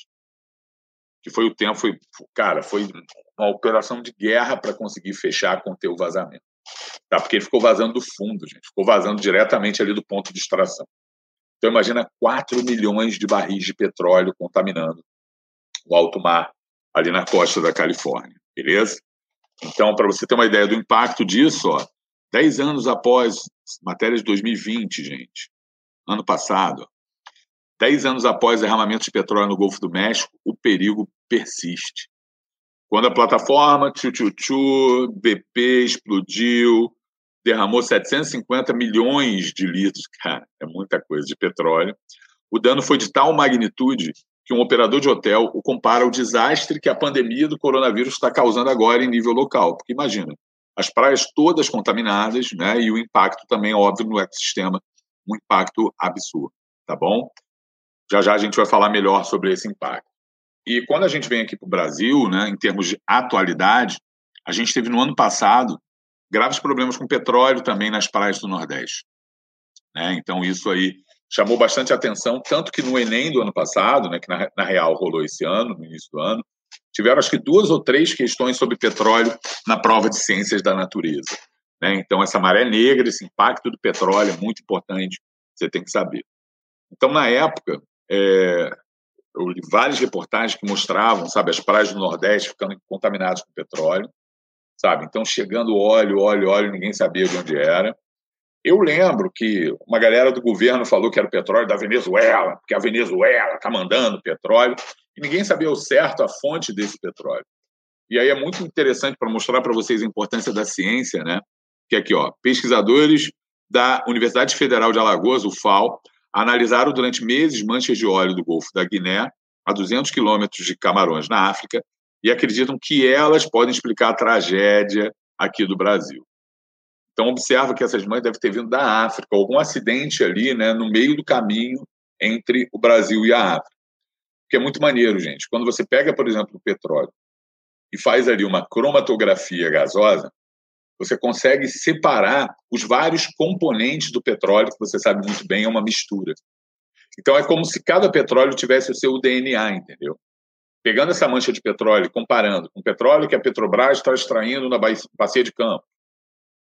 Speaker 2: Que foi o tempo, foi, cara, foi uma operação de guerra para conseguir fechar, conter o vazamento. Tá? Porque ele ficou vazando do fundo, gente, ficou vazando diretamente ali do ponto de extração. Então imagina 4 milhões de barris de petróleo contaminando o alto mar ali na costa da Califórnia beleza? Então, para você ter uma ideia do impacto disso, ó, 10 anos após, matéria de 2020, gente, ano passado, 10 anos após derramamento de petróleo no Golfo do México, o perigo persiste. Quando a plataforma Tchu BP explodiu, derramou 750 milhões de litros, cara, é muita coisa de petróleo. O dano foi de tal magnitude que um operador de hotel o compara ao desastre que a pandemia do coronavírus está causando agora em nível local. Porque imagina, as praias todas contaminadas, né? E o impacto também, óbvio, no ecossistema, um impacto absurdo, tá bom? Já já a gente vai falar melhor sobre esse impacto. E quando a gente vem aqui para o Brasil, né, em termos de atualidade, a gente teve no ano passado graves problemas com petróleo também nas praias do Nordeste. Né? Então, isso aí chamou bastante atenção, tanto que no Enem do ano passado, né, que na, na real rolou esse ano, no início do ano, tiveram acho que duas ou três questões sobre petróleo na prova de ciências da natureza. Né? Então, essa maré negra, esse impacto do petróleo é muito importante, você tem que saber. Então, na época, é, eu li várias reportagens que mostravam, sabe, as praias do Nordeste ficando contaminadas com petróleo, sabe? Então, chegando óleo, óleo, óleo, ninguém sabia de onde era. Eu lembro que uma galera do governo falou que era o petróleo da Venezuela, porque a Venezuela está mandando petróleo, e ninguém sabia o certo a fonte desse petróleo. E aí é muito interessante para mostrar para vocês a importância da ciência, né? Que aqui, ó, pesquisadores da Universidade Federal de Alagoas, UFAL, analisaram durante meses manchas de óleo do Golfo da Guiné, a 200 quilômetros de Camarões, na África, e acreditam que elas podem explicar a tragédia aqui do Brasil. Então, observa que essas mães devem ter vindo da África, algum acidente ali, né, no meio do caminho entre o Brasil e a África. Que é muito maneiro, gente. Quando você pega, por exemplo, o petróleo e faz ali uma cromatografia gasosa, você consegue separar os vários componentes do petróleo, que você sabe muito bem, é uma mistura. Então, é como se cada petróleo tivesse o seu DNA, entendeu? Pegando essa mancha de petróleo, comparando com o petróleo que a Petrobras está extraindo na bacia de campo,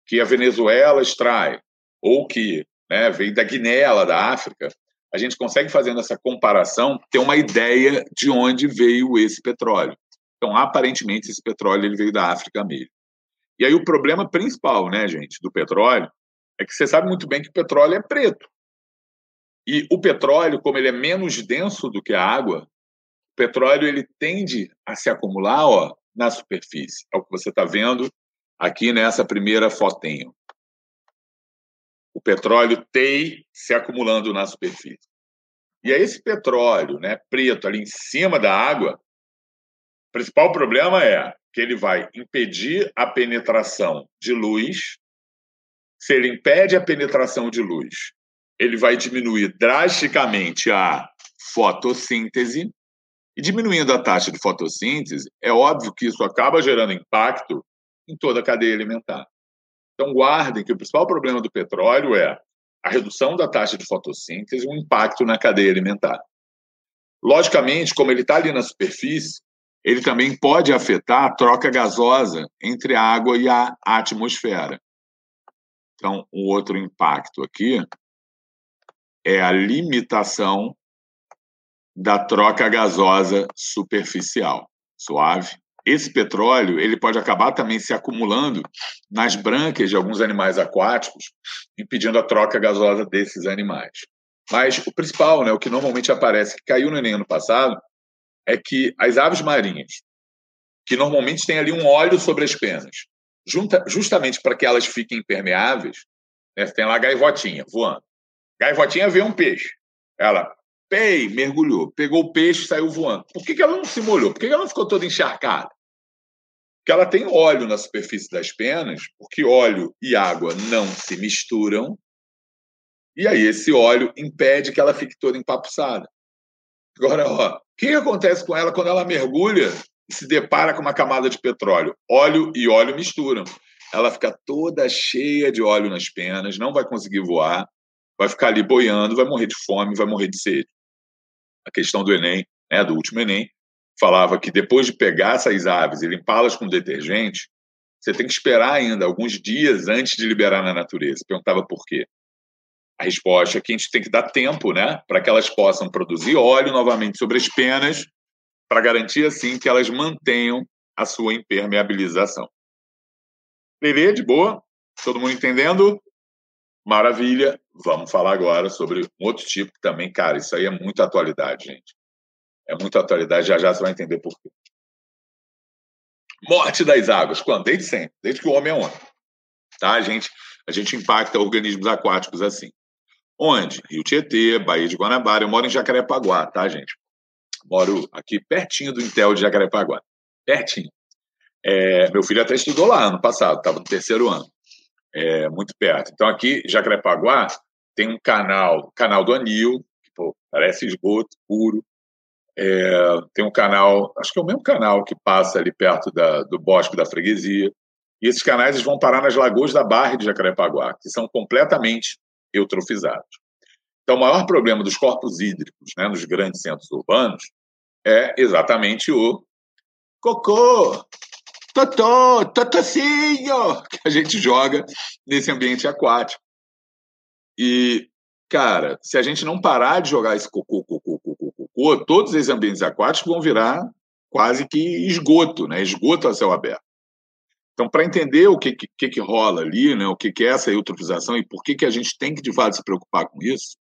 Speaker 2: que a Venezuela extrai, ou que né, veio da Guiné, da África, a gente consegue, fazendo essa comparação, ter uma ideia de onde veio esse petróleo. Então, aparentemente, esse petróleo ele veio da África mesmo. E aí o problema principal, né, gente, do petróleo, é que você sabe muito bem que o petróleo é preto. E o petróleo, como ele é menos denso do que a água, O petróleo ele tende a se acumular ó, na superfície. É o que você está vendo aqui nessa primeira fotinho. O petróleo tem se acumulando na superfície. E aí esse petróleo né, preto ali em cima da água, o principal problema é que ele vai impedir a penetração de luz. Se ele impede a penetração de luz, ele vai diminuir drasticamente a fotossíntese. E diminuindo a taxa de fotossíntese, é óbvio que isso acaba gerando impacto em toda a cadeia alimentar. Então, guardem que o principal problema do petróleo é a redução da taxa de fotossíntese e o impacto na cadeia alimentar. Logicamente, como ele está ali na superfície, ele também pode afetar a troca gasosa entre a água e a atmosfera. Então, o outro impacto aqui é a limitação da troca gasosa superficial. Suave. Esse petróleo ele pode acabar também se acumulando nas brânquias de alguns animais aquáticos, impedindo a troca gasosa desses animais. Mas o principal, né, o que normalmente aparece, que caiu no Enem ano passado, é que as aves marinhas, que normalmente têm ali um óleo sobre as penas, junta, justamente para que elas fiquem impermeáveis, né, tem lá a gaivotinha voando. Gaivotinha vê um peixe. Ela, pei, mergulhou, pegou o peixe saiu voando. Por que, que ela não se molhou? Por que, que ela não ficou toda encharcada? Porque ela tem óleo na superfície das penas, porque óleo e água não se misturam, e aí esse óleo impede que ela fique toda empapuçada. Agora, ó, o que acontece com ela quando ela mergulha e se depara com uma camada de petróleo? Óleo e óleo misturam. Ela fica toda cheia de óleo nas penas, não vai conseguir voar, vai ficar ali boiando, vai morrer de fome, vai morrer de sede. A questão do Enem, né, do último Enem, falava que depois de pegar essas aves e limpá-las com detergente, você tem que esperar ainda alguns dias antes de liberar na natureza. Perguntava por quê. A resposta é que a gente tem que dar tempo, né, para que elas possam produzir óleo novamente sobre as penas, para garantir assim que elas mantenham a sua impermeabilização. Lelê, de boa? Todo mundo entendendo? Maravilha. Vamos falar agora sobre um outro tipo que também, cara, isso aí é muita atualidade, gente. É muita atualidade, já já você vai entender por quê. Morte das águas. Quando? Desde sempre, desde que o homem é homem. Tá, gente? A gente impacta organismos aquáticos assim. Onde? Rio Tietê, Baía de Guanabara. Eu moro em Jacarepaguá, tá, gente? Moro aqui pertinho do Intel de Jacarepaguá. Pertinho. É, meu filho até estudou lá ano passado, estava no terceiro ano. É, muito perto. Então, aqui, Jacarepaguá, tem um canal, canal do Anil, que pô, parece esgoto puro. É, tem um canal, acho que é o mesmo canal que passa ali perto da, do Bosque da Freguesia. E esses canais vão parar nas lagoas da Barra de Jacarepaguá, que são completamente eutrofizados. Então, o maior problema dos corpos hídricos né, nos grandes centros urbanos é exatamente o cocô, totô, totocinho, que a gente joga nesse ambiente aquático. E, cara, se a gente não parar de jogar esse cocô, cocô, cocô, cocô, todos esses ambientes aquáticos vão virar quase que esgoto, né? Esgoto a céu aberto. Então, para entender o que, que, que, rola ali, né, o que, que é essa eutrofização e por que, que a gente tem que, de fato, se preocupar com isso,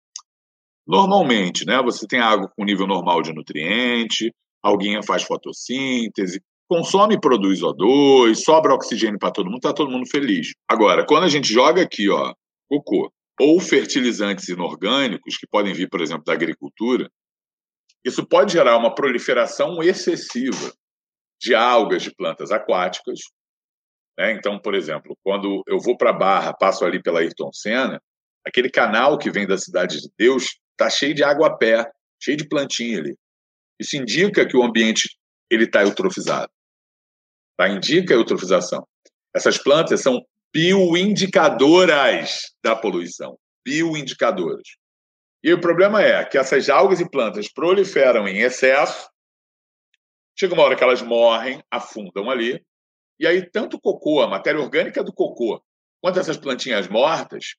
Speaker 2: normalmente, né, você tem água com nível normal de nutriente, alguém faz fotossíntese, consome e produz O2, sobra oxigênio para todo mundo, está todo mundo feliz. Agora, quando a gente joga aqui, ó, cocô, ou fertilizantes inorgânicos, que podem vir, por exemplo, da agricultura, isso pode gerar uma proliferação excessiva de algas de plantas aquáticas, né? Então, por exemplo, quando eu vou para a Barra, passo ali pela Ayrton Senna, aquele canal que vem da Cidade de Deus está cheio de água a pé, cheio de plantinha ali. Isso indica que o ambiente ele está eutrofizado. Tá? Indica eutrofização. Essas plantas são bioindicadoras da poluição. Bioindicadoras. E o problema é que essas algas e plantas proliferam em excesso, chega uma hora que elas morrem, afundam ali, e aí, tanto o cocô, a matéria orgânica do cocô, quanto essas plantinhas mortas,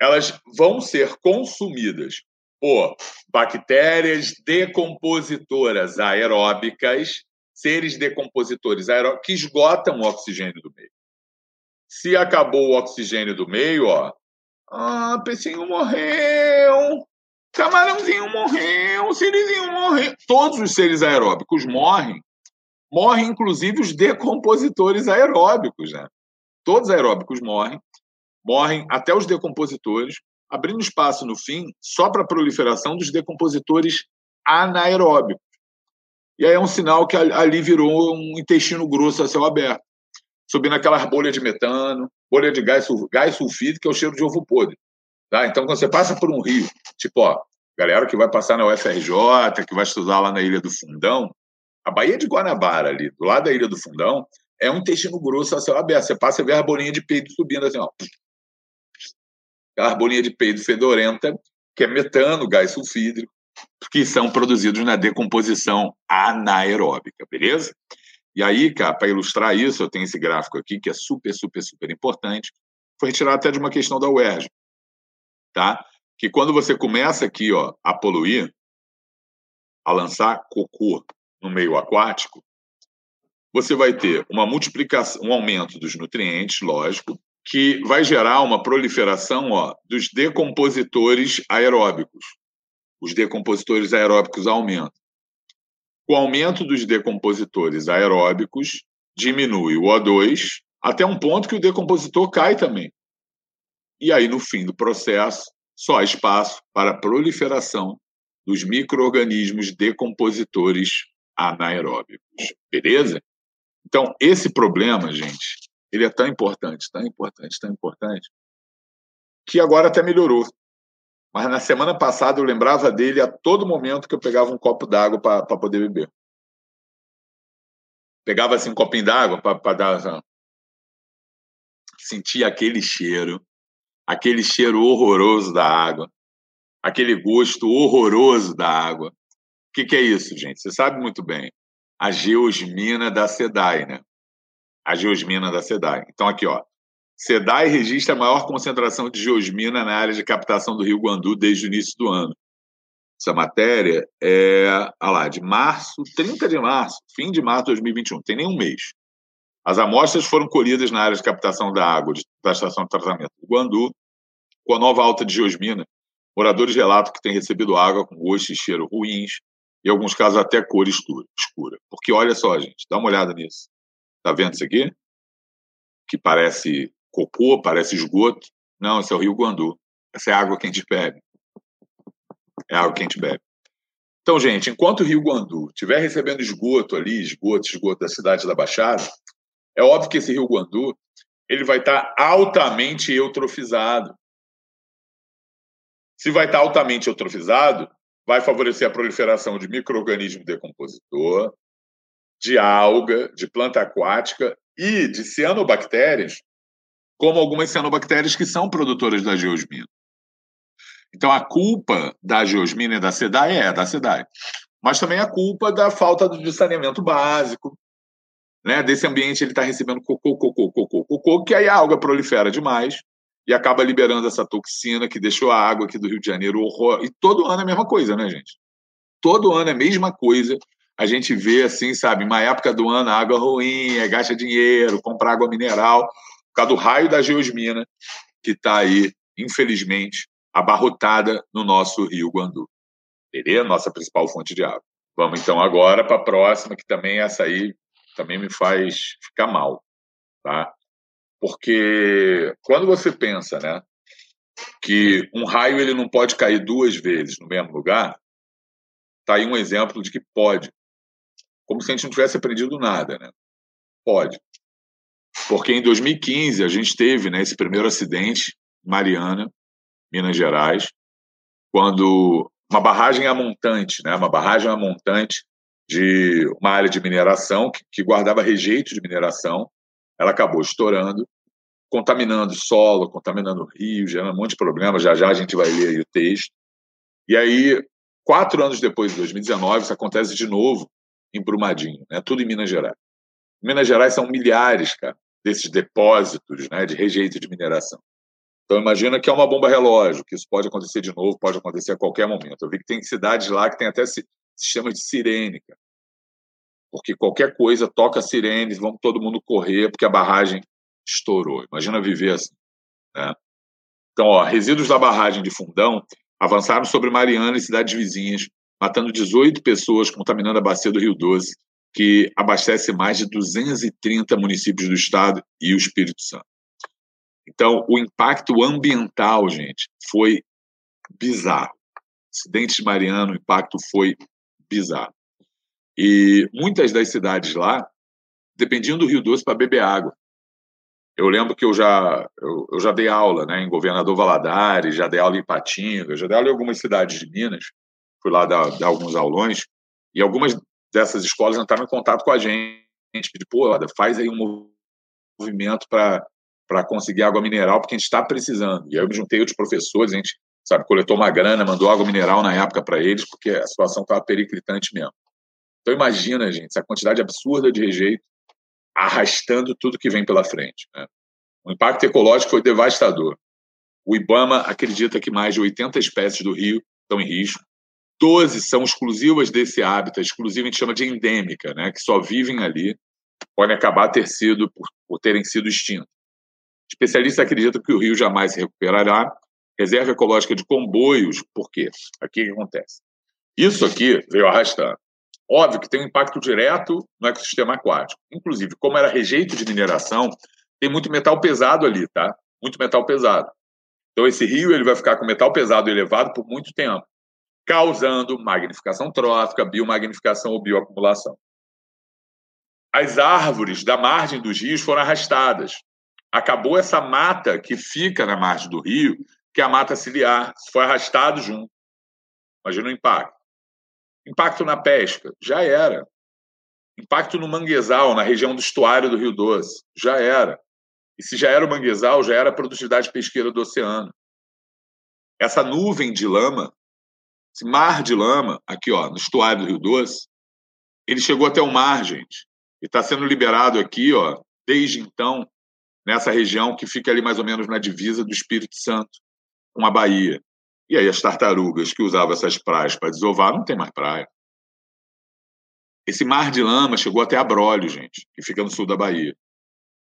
Speaker 2: elas vão ser consumidas por bactérias decompositoras aeróbicas, seres decompositores aeróbicos, que esgotam o oxigênio do meio. Se acabou o oxigênio do meio, ó, ah, peixinho morreu. Camarãozinho morreu, Sirizinho morreu. Todos os seres aeróbicos morrem. Morrem, inclusive, os decompositores aeróbicos, né? Todos os aeróbicos morrem. Morrem até os decompositores, abrindo espaço no fim só para a proliferação dos decompositores anaeróbicos. E aí é um sinal que ali virou um intestino grosso a céu aberto, subindo aquelas bolhas de metano, bolha de gás, gás sulfídrico, que é o cheiro de ovo podre. Tá? Então, quando você passa por um rio, tipo, ó, galera que vai passar na UFRJ, que vai estudar lá na Ilha do Fundão, a Baía de Guanabara, ali, do lado da Ilha do Fundão, é um intestino grosso a céu aberto. Você passa e vê a bolinha de peido subindo assim, ó. Aquela bolinha de peido fedorenta, que é metano, gás sulfídrico, que são produzidos na decomposição anaeróbica, beleza? E aí, cara, para ilustrar isso, eu tenho esse gráfico aqui que é super, super, super importante. Foi retirado até de uma questão da UERJ tá? Que quando você começa aqui, ó, a poluir, a lançar cocô no meio aquático, você vai ter uma multiplicação, um aumento dos nutrientes, lógico, que vai gerar uma proliferação ó, dos decompositores aeróbicos. Os decompositores aeróbicos aumentam. Com o aumento dos decompositores aeróbicos, diminui o O2 até um ponto que o decompositor cai também. E aí, no fim do processo, só há espaço para a proliferação dos micro-organismos decompositores anaeróbicos. Beleza? Então, esse problema, gente, ele é tão importante, tão importante, tão importante, que agora até melhorou. Mas na semana passada eu lembrava dele a todo momento que eu pegava um copo d'água para poder beber. Pegava assim um copinho d'água para dar. Sentia aquele cheiro aquele cheiro horroroso da água, aquele gosto horroroso da água. O que, que é isso, gente? Você sabe muito bem. A geosmina da SEDAI, né? A geosmina da SEDAI. Então, aqui, ó. SEDAI registra a maior concentração de geosmina na área de captação do Rio Guandu desde o início do ano. Essa matéria é, olha lá, de março, 30 de março, fim de março de 2021, tem nem um mês. As amostras foram colhidas na área de captação da água da estação de tratamento do Guandu. Com a nova alta de geosmina, moradores relatam que têm recebido água com gosto e cheiro ruins, e em alguns casos até cor escura. Porque olha só, gente, dá uma olhada nisso. Tá vendo isso aqui? Que parece cocô, parece esgoto. Não, esse é o Rio Guandu. Essa é a água que a gente bebe. É a água que a gente bebe. Então, gente, enquanto o Rio Guandu estiver recebendo esgoto ali, esgoto, esgoto da cidade da Baixada, é óbvio que esse Rio Guandu ele vai estar altamente eutrofizado. Se vai estar altamente eutrofizado, vai favorecer a proliferação de microorganismo decompositor, de alga, de planta aquática e de cianobactérias, como algumas cianobactérias que são produtoras da geosmina. Então, a culpa da geosmina e da SEDAI é da SEDAI. Mas também a culpa da falta de saneamento básico, né, desse ambiente ele está recebendo cocô, cocô, cocô, cocô, que aí a alga prolifera demais e acaba liberando essa toxina que deixou a água aqui do Rio de Janeiro horror. E todo ano é a mesma coisa, né, gente? Todo ano é a mesma coisa. A gente vê assim, sabe, uma época do ano, água ruim, gasta dinheiro, compra água mineral, por causa do raio da geosmina que está aí, infelizmente, abarrotada no nosso Rio Guandu. Beleza? Nossa principal fonte de água. Vamos então agora para a próxima, que também essa aí também me faz ficar mal, tá? Porque quando você pensa, né, que um raio ele não pode cair duas vezes no mesmo lugar, tá aí um exemplo de que pode. Como se a gente não tivesse aprendido nada, né? Pode. Porque em 2015 a gente teve, né, esse primeiro acidente em Mariana, Minas Gerais, quando uma barragem a montante, né, uma barragem a montante de uma área de mineração que, que guardava rejeito de mineração. Ela acabou estourando, contaminando solo, contaminando rio, gerando um monte de problemas. Já já a gente vai ler o texto. E aí, quatro anos depois, de 2019, isso acontece de novo em Brumadinho, né? tudo em Minas Gerais. Em Minas Gerais são milhares, cara, desses depósitos né, de rejeito de mineração. Então, imagina que é uma bomba relógio, que isso pode acontecer de novo, pode acontecer a qualquer momento. Eu vi que tem cidades lá que tem até sistema de sirene, cara. Porque qualquer coisa toca sirene, vamos todo mundo correr porque a barragem estourou. Imagina viver assim. Né? Então, ó, resíduos da barragem de Fundão avançaram sobre Mariana e cidades vizinhas, matando 18 pessoas, contaminando a bacia do Rio Doce, que abastece mais de 230 municípios do estado e o Espírito Santo. Então, o impacto ambiental, gente, foi bizarro. Acidente de Mariana, o impacto foi bizarro. E muitas das cidades lá dependiam do Rio Doce para beber água. Eu lembro que eu já, eu, eu, já dei aula né, em Governador Valadares, já dei aula em Patinga, já dei aula em algumas cidades de Minas, fui lá dar, dar alguns aulões, e algumas dessas escolas entraram em contato com a gente, pediram, pô, faz aí um movimento para conseguir água mineral, porque a gente está precisando. E aí eu me juntei outros professores, a gente sabe, coletou uma grana, mandou água mineral na época para eles, porque a situação estava periclitante mesmo. Então imagina, gente, essa quantidade absurda de rejeito arrastando tudo que vem pela frente. Né? O impacto ecológico foi devastador. O IBAMA acredita que mais de 80 espécies do rio estão em risco. 12 são exclusivas desse hábitat, exclusiva a gente chama de endêmica, né, que só vivem ali, podem acabar ter sido, por, por terem sido extintas. Especialistas acreditam que o rio jamais se recuperará. Reserva ecológica de comboios, por quê? Aqui que acontece? Isso aqui veio arrastando. Óbvio que tem um impacto direto no ecossistema aquático. Inclusive, como era rejeito de mineração, tem muito metal pesado ali, tá? Muito metal pesado. Então, esse rio ele vai ficar com metal pesado elevado por muito tempo, causando magnificação trófica, biomagnificação ou bioacumulação. As árvores da margem dos rios foram arrastadas. Acabou essa mata que fica na margem do rio, que é a mata ciliar, foi arrastado junto. Imagina o impacto. Impacto na pesca, já era. Impacto no manguezal, na região do estuário do Rio Doce, já era. E se já era o manguezal, já era a produtividade pesqueira do oceano. Essa nuvem de lama, esse mar de lama, aqui ó, no estuário do Rio Doce, ele chegou até o mar, gente. E está sendo liberado aqui, ó, desde então, nessa região que fica ali mais ou menos na divisa do Espírito Santo com a Bahia. E aí as tartarugas que usavam essas praias para desovar não tem mais praia. Esse mar de lama chegou até Abrolhos, gente, que fica no sul da Bahia,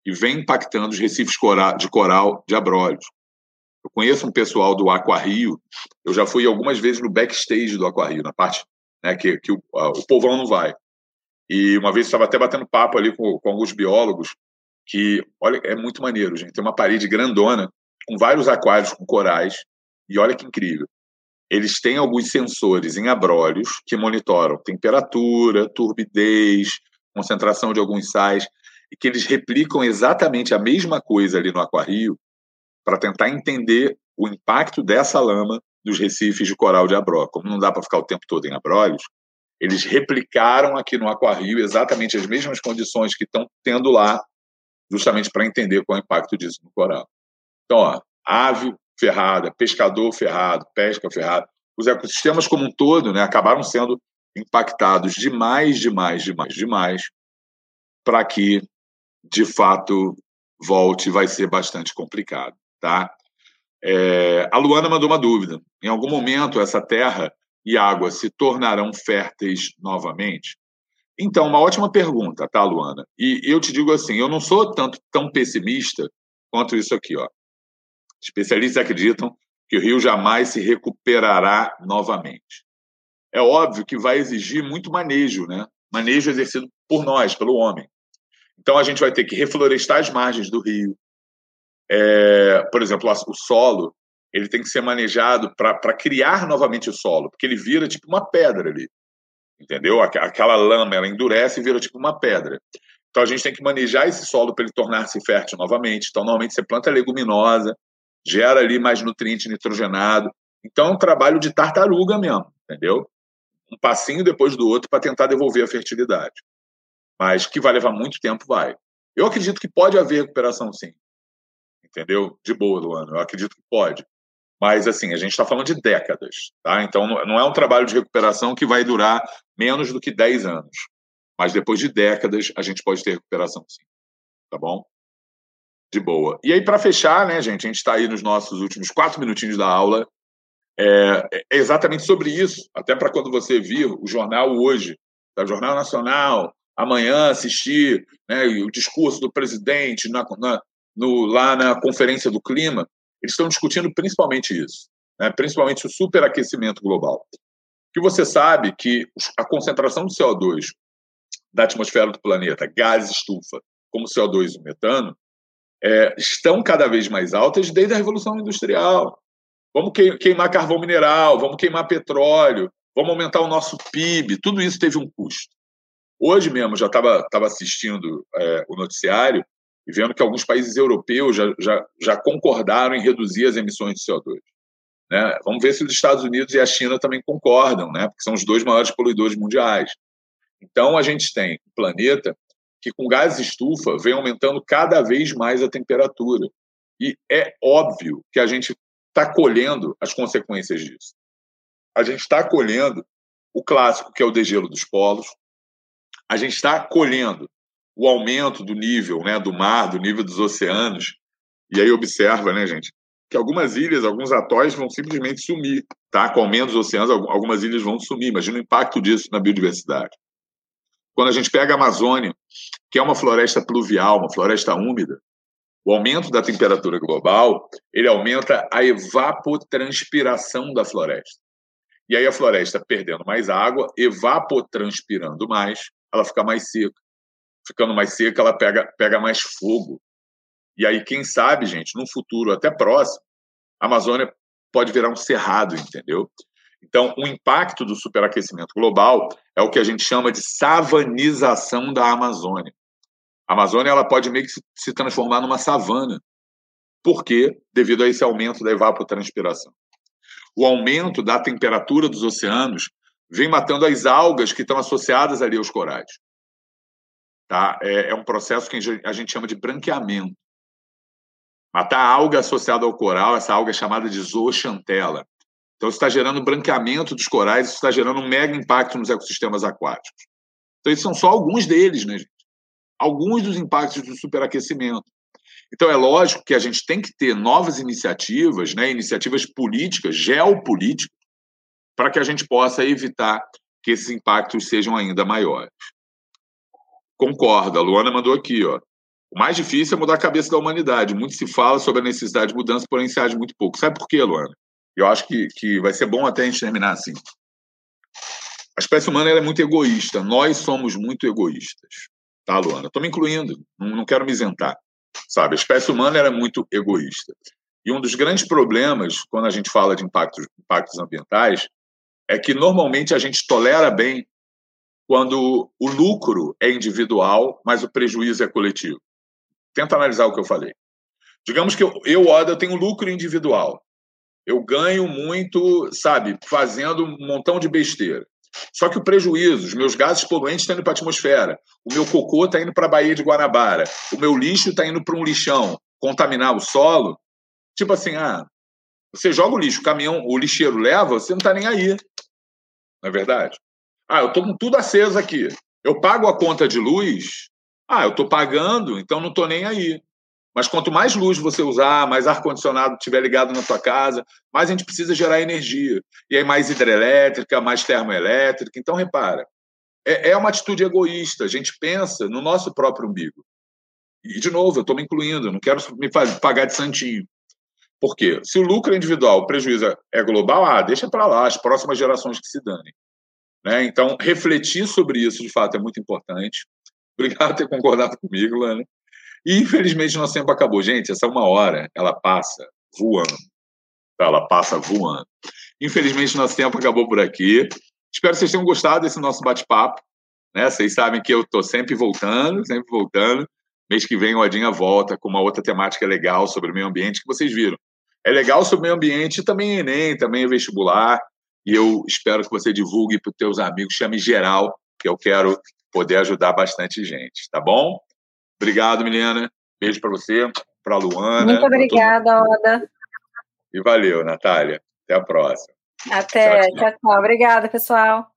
Speaker 2: e vem impactando os recifes de coral de Abrolhos. Eu conheço um pessoal do Aquarrio, eu já fui algumas vezes no backstage do Aquarrio, na parte né, que, que o, o povão não vai. E uma vez estava até batendo papo ali com, com alguns biólogos, que, olha, é muito maneiro, gente. Tem uma parede grandona, com vários aquários com corais, e olha que incrível. Eles têm alguns sensores em abrolhos que monitoram temperatura, turbidez, concentração de alguns sais, e que eles replicam exatamente a mesma coisa ali no aquário para tentar entender o impacto dessa lama dos recifes de coral de abró. Como não dá para ficar o tempo todo em abrolhos, eles replicaram aqui no aquário exatamente as mesmas condições que estão tendo lá, justamente para entender qual é o impacto disso no coral. Então, ó, ave ferrada, pescador ferrado, pesca ferrada. Os ecossistemas como um todo né, acabaram sendo impactados demais, demais, demais, demais, para que, de fato, volte, vai ser bastante complicado. Tá? É, a Luana mandou uma dúvida. Em algum momento, essa terra e água se tornarão férteis novamente? Então, uma ótima pergunta, tá, Luana? E eu te digo assim, eu não sou tanto tão pessimista quanto isso aqui, ó. Especialistas acreditam que o rio jamais se recuperará novamente. É óbvio que vai exigir muito manejo, né? Manejo exercido por nós, pelo homem. Então a gente vai ter que reflorestar as margens do rio. É, por exemplo, o solo ele tem que ser manejado para criar novamente o solo, porque ele vira tipo uma pedra ali, entendeu? Aquela lama ela endurece e vira tipo uma pedra. Então a gente tem que manejar esse solo para ele tornar-se fértil novamente. Então normalmente você planta leguminosa, gera ali mais nutriente nitrogenado. Então, é um trabalho de tartaruga mesmo, entendeu? Um passinho depois do outro para tentar devolver a fertilidade. Mas que vai levar muito tempo, vai. Eu acredito que pode haver recuperação, sim. Entendeu? De boa, Luana. Eu acredito que pode. Mas, assim, a gente está falando de décadas, tá? Então, não é um trabalho de recuperação que vai durar menos do que 10 anos. Mas depois de décadas, a gente pode ter recuperação, sim. Tá bom? de boa. E aí, para fechar, né, gente, a gente está aí nos nossos últimos quatro minutinhos da aula. É, é exatamente sobre isso, até para quando você vir o jornal hoje, o Jornal Nacional, amanhã assistir né, o discurso do presidente na, na, no, lá na Conferência do Clima, eles estão discutindo principalmente isso. né, principalmente o superaquecimento global. Que você sabe que a concentração de CO2 da atmosfera do planeta, gás estufa, como CO2 e metano, é, estão cada vez mais altas desde a Revolução Industrial. Vamos queimar carvão mineral, vamos queimar petróleo, vamos aumentar o nosso PIB, tudo isso teve um custo. Hoje mesmo, já estava assistindo é, o noticiário e vendo que alguns países europeus já, já, já concordaram em reduzir as emissões de CO2. Né? Vamos ver se os Estados Unidos e a China também concordam, né? porque são os dois maiores poluidores mundiais. Então, a gente tem um planeta que, com gás estufa, vem aumentando cada vez mais a temperatura. E é óbvio que a gente está colhendo as consequências disso. A gente está colhendo o clássico, que é o degelo dos polos. A gente está colhendo o aumento do nível né, do mar, do nível dos oceanos. E aí observa, né, gente, que algumas ilhas, alguns atóis vão simplesmente sumir, tá? Com o aumento dos oceanos, algumas ilhas vão sumir. Imagina o impacto disso na biodiversidade. Quando a gente pega a Amazônia, que é uma floresta pluvial, uma floresta úmida, o aumento da temperatura global, ele aumenta a evapotranspiração da floresta. E aí a floresta perdendo mais água, evapotranspirando mais, ela fica mais seca. Ficando mais seca, ela pega, pega mais fogo. E aí, quem sabe, gente, no futuro até próximo, a Amazônia pode virar um cerrado, entendeu? Então, o impacto do superaquecimento global é o que a gente chama de savanização da Amazônia. A Amazônia ela pode meio que se transformar numa savana. Por quê? Devido a esse aumento da evapotranspiração. O aumento da temperatura dos oceanos vem matando as algas que estão associadas ali aos corais. Tá? É, é um processo que a gente chama de branqueamento. Matar a alga associada ao coral, essa alga é chamada de zooxantela. Então, isso está gerando branqueamento dos corais, isso está gerando um mega impacto nos ecossistemas aquáticos. Então, esses são só alguns deles, né, gente? Alguns dos impactos do superaquecimento. Então, é lógico que a gente tem que ter novas iniciativas, né, iniciativas políticas, geopolíticas, para que a gente possa evitar que esses impactos sejam ainda maiores. Concorda, a Luana mandou aqui, ó. O mais difícil é mudar a cabeça da humanidade. Muito se fala sobre a necessidade de mudança, porém se age muito pouco. Sabe por quê, Luana? Eu acho que, que vai ser bom até a gente terminar assim. A espécie humana é muito egoísta. Nós somos muito egoístas. Tá, Luana? Estou me incluindo. Não, não, quero me isentar. Sabe? A espécie humana é muito egoísta. E um dos grandes problemas, quando a gente fala de impactos, impactos ambientais, é que normalmente a gente tolera bem quando o lucro é individual, mas o prejuízo é coletivo. Tenta analisar o que eu falei. Digamos que eu, eu Oda, tenho lucro individual eu ganho muito, sabe, fazendo um montão de besteira. Só que o prejuízo, os meus gases poluentes estão indo para a atmosfera, o meu cocô está indo para a Baía de Guanabara, o meu lixo está indo para um lixão, contaminar o solo. Tipo assim, ah, você joga o lixo, o caminhão, o lixeiro leva, você não está nem aí. Não é verdade? Ah, eu estou com tudo aceso aqui. Eu pago a conta de luz. Ah, eu estou pagando, então não estou nem aí. Mas quanto mais luz você usar, mais ar-condicionado tiver ligado na tua casa, mais a gente precisa gerar energia. E aí mais hidrelétrica, mais termoelétrica. Então, repara, é, é uma atitude egoísta. A gente pensa no nosso próprio umbigo. E, de novo, eu estou me incluindo, não quero me pagar de santinho. Por quê? Se o lucro é individual, o prejuízo é global, ah, deixa para lá, as próximas gerações que se danem. Né? Então, refletir sobre isso, de fato, é muito importante. Obrigado por ter concordado comigo, Lana. E, infelizmente, nosso tempo acabou. Gente, essa uma hora, ela passa voando. Ela passa voando. Infelizmente, nosso tempo acabou por aqui. Espero que vocês tenham gostado desse nosso bate-papo. Né? Vocês sabem que eu estou sempre voltando, sempre voltando. Mês que vem o Adinha volta com uma outra temática legal sobre o meio ambiente que vocês viram. É legal sobre o meio ambiente, também Enem, também vestibular. E eu espero que você divulgue para os teus amigos, chame geral, que eu quero poder ajudar bastante gente, tá bom? Obrigado, Milena. Beijo para você, para Luana.
Speaker 1: Muito obrigada, Oda.
Speaker 2: E valeu, Natália. Até a próxima.
Speaker 1: Até. Tchau, tchau. tchau. Obrigada, pessoal.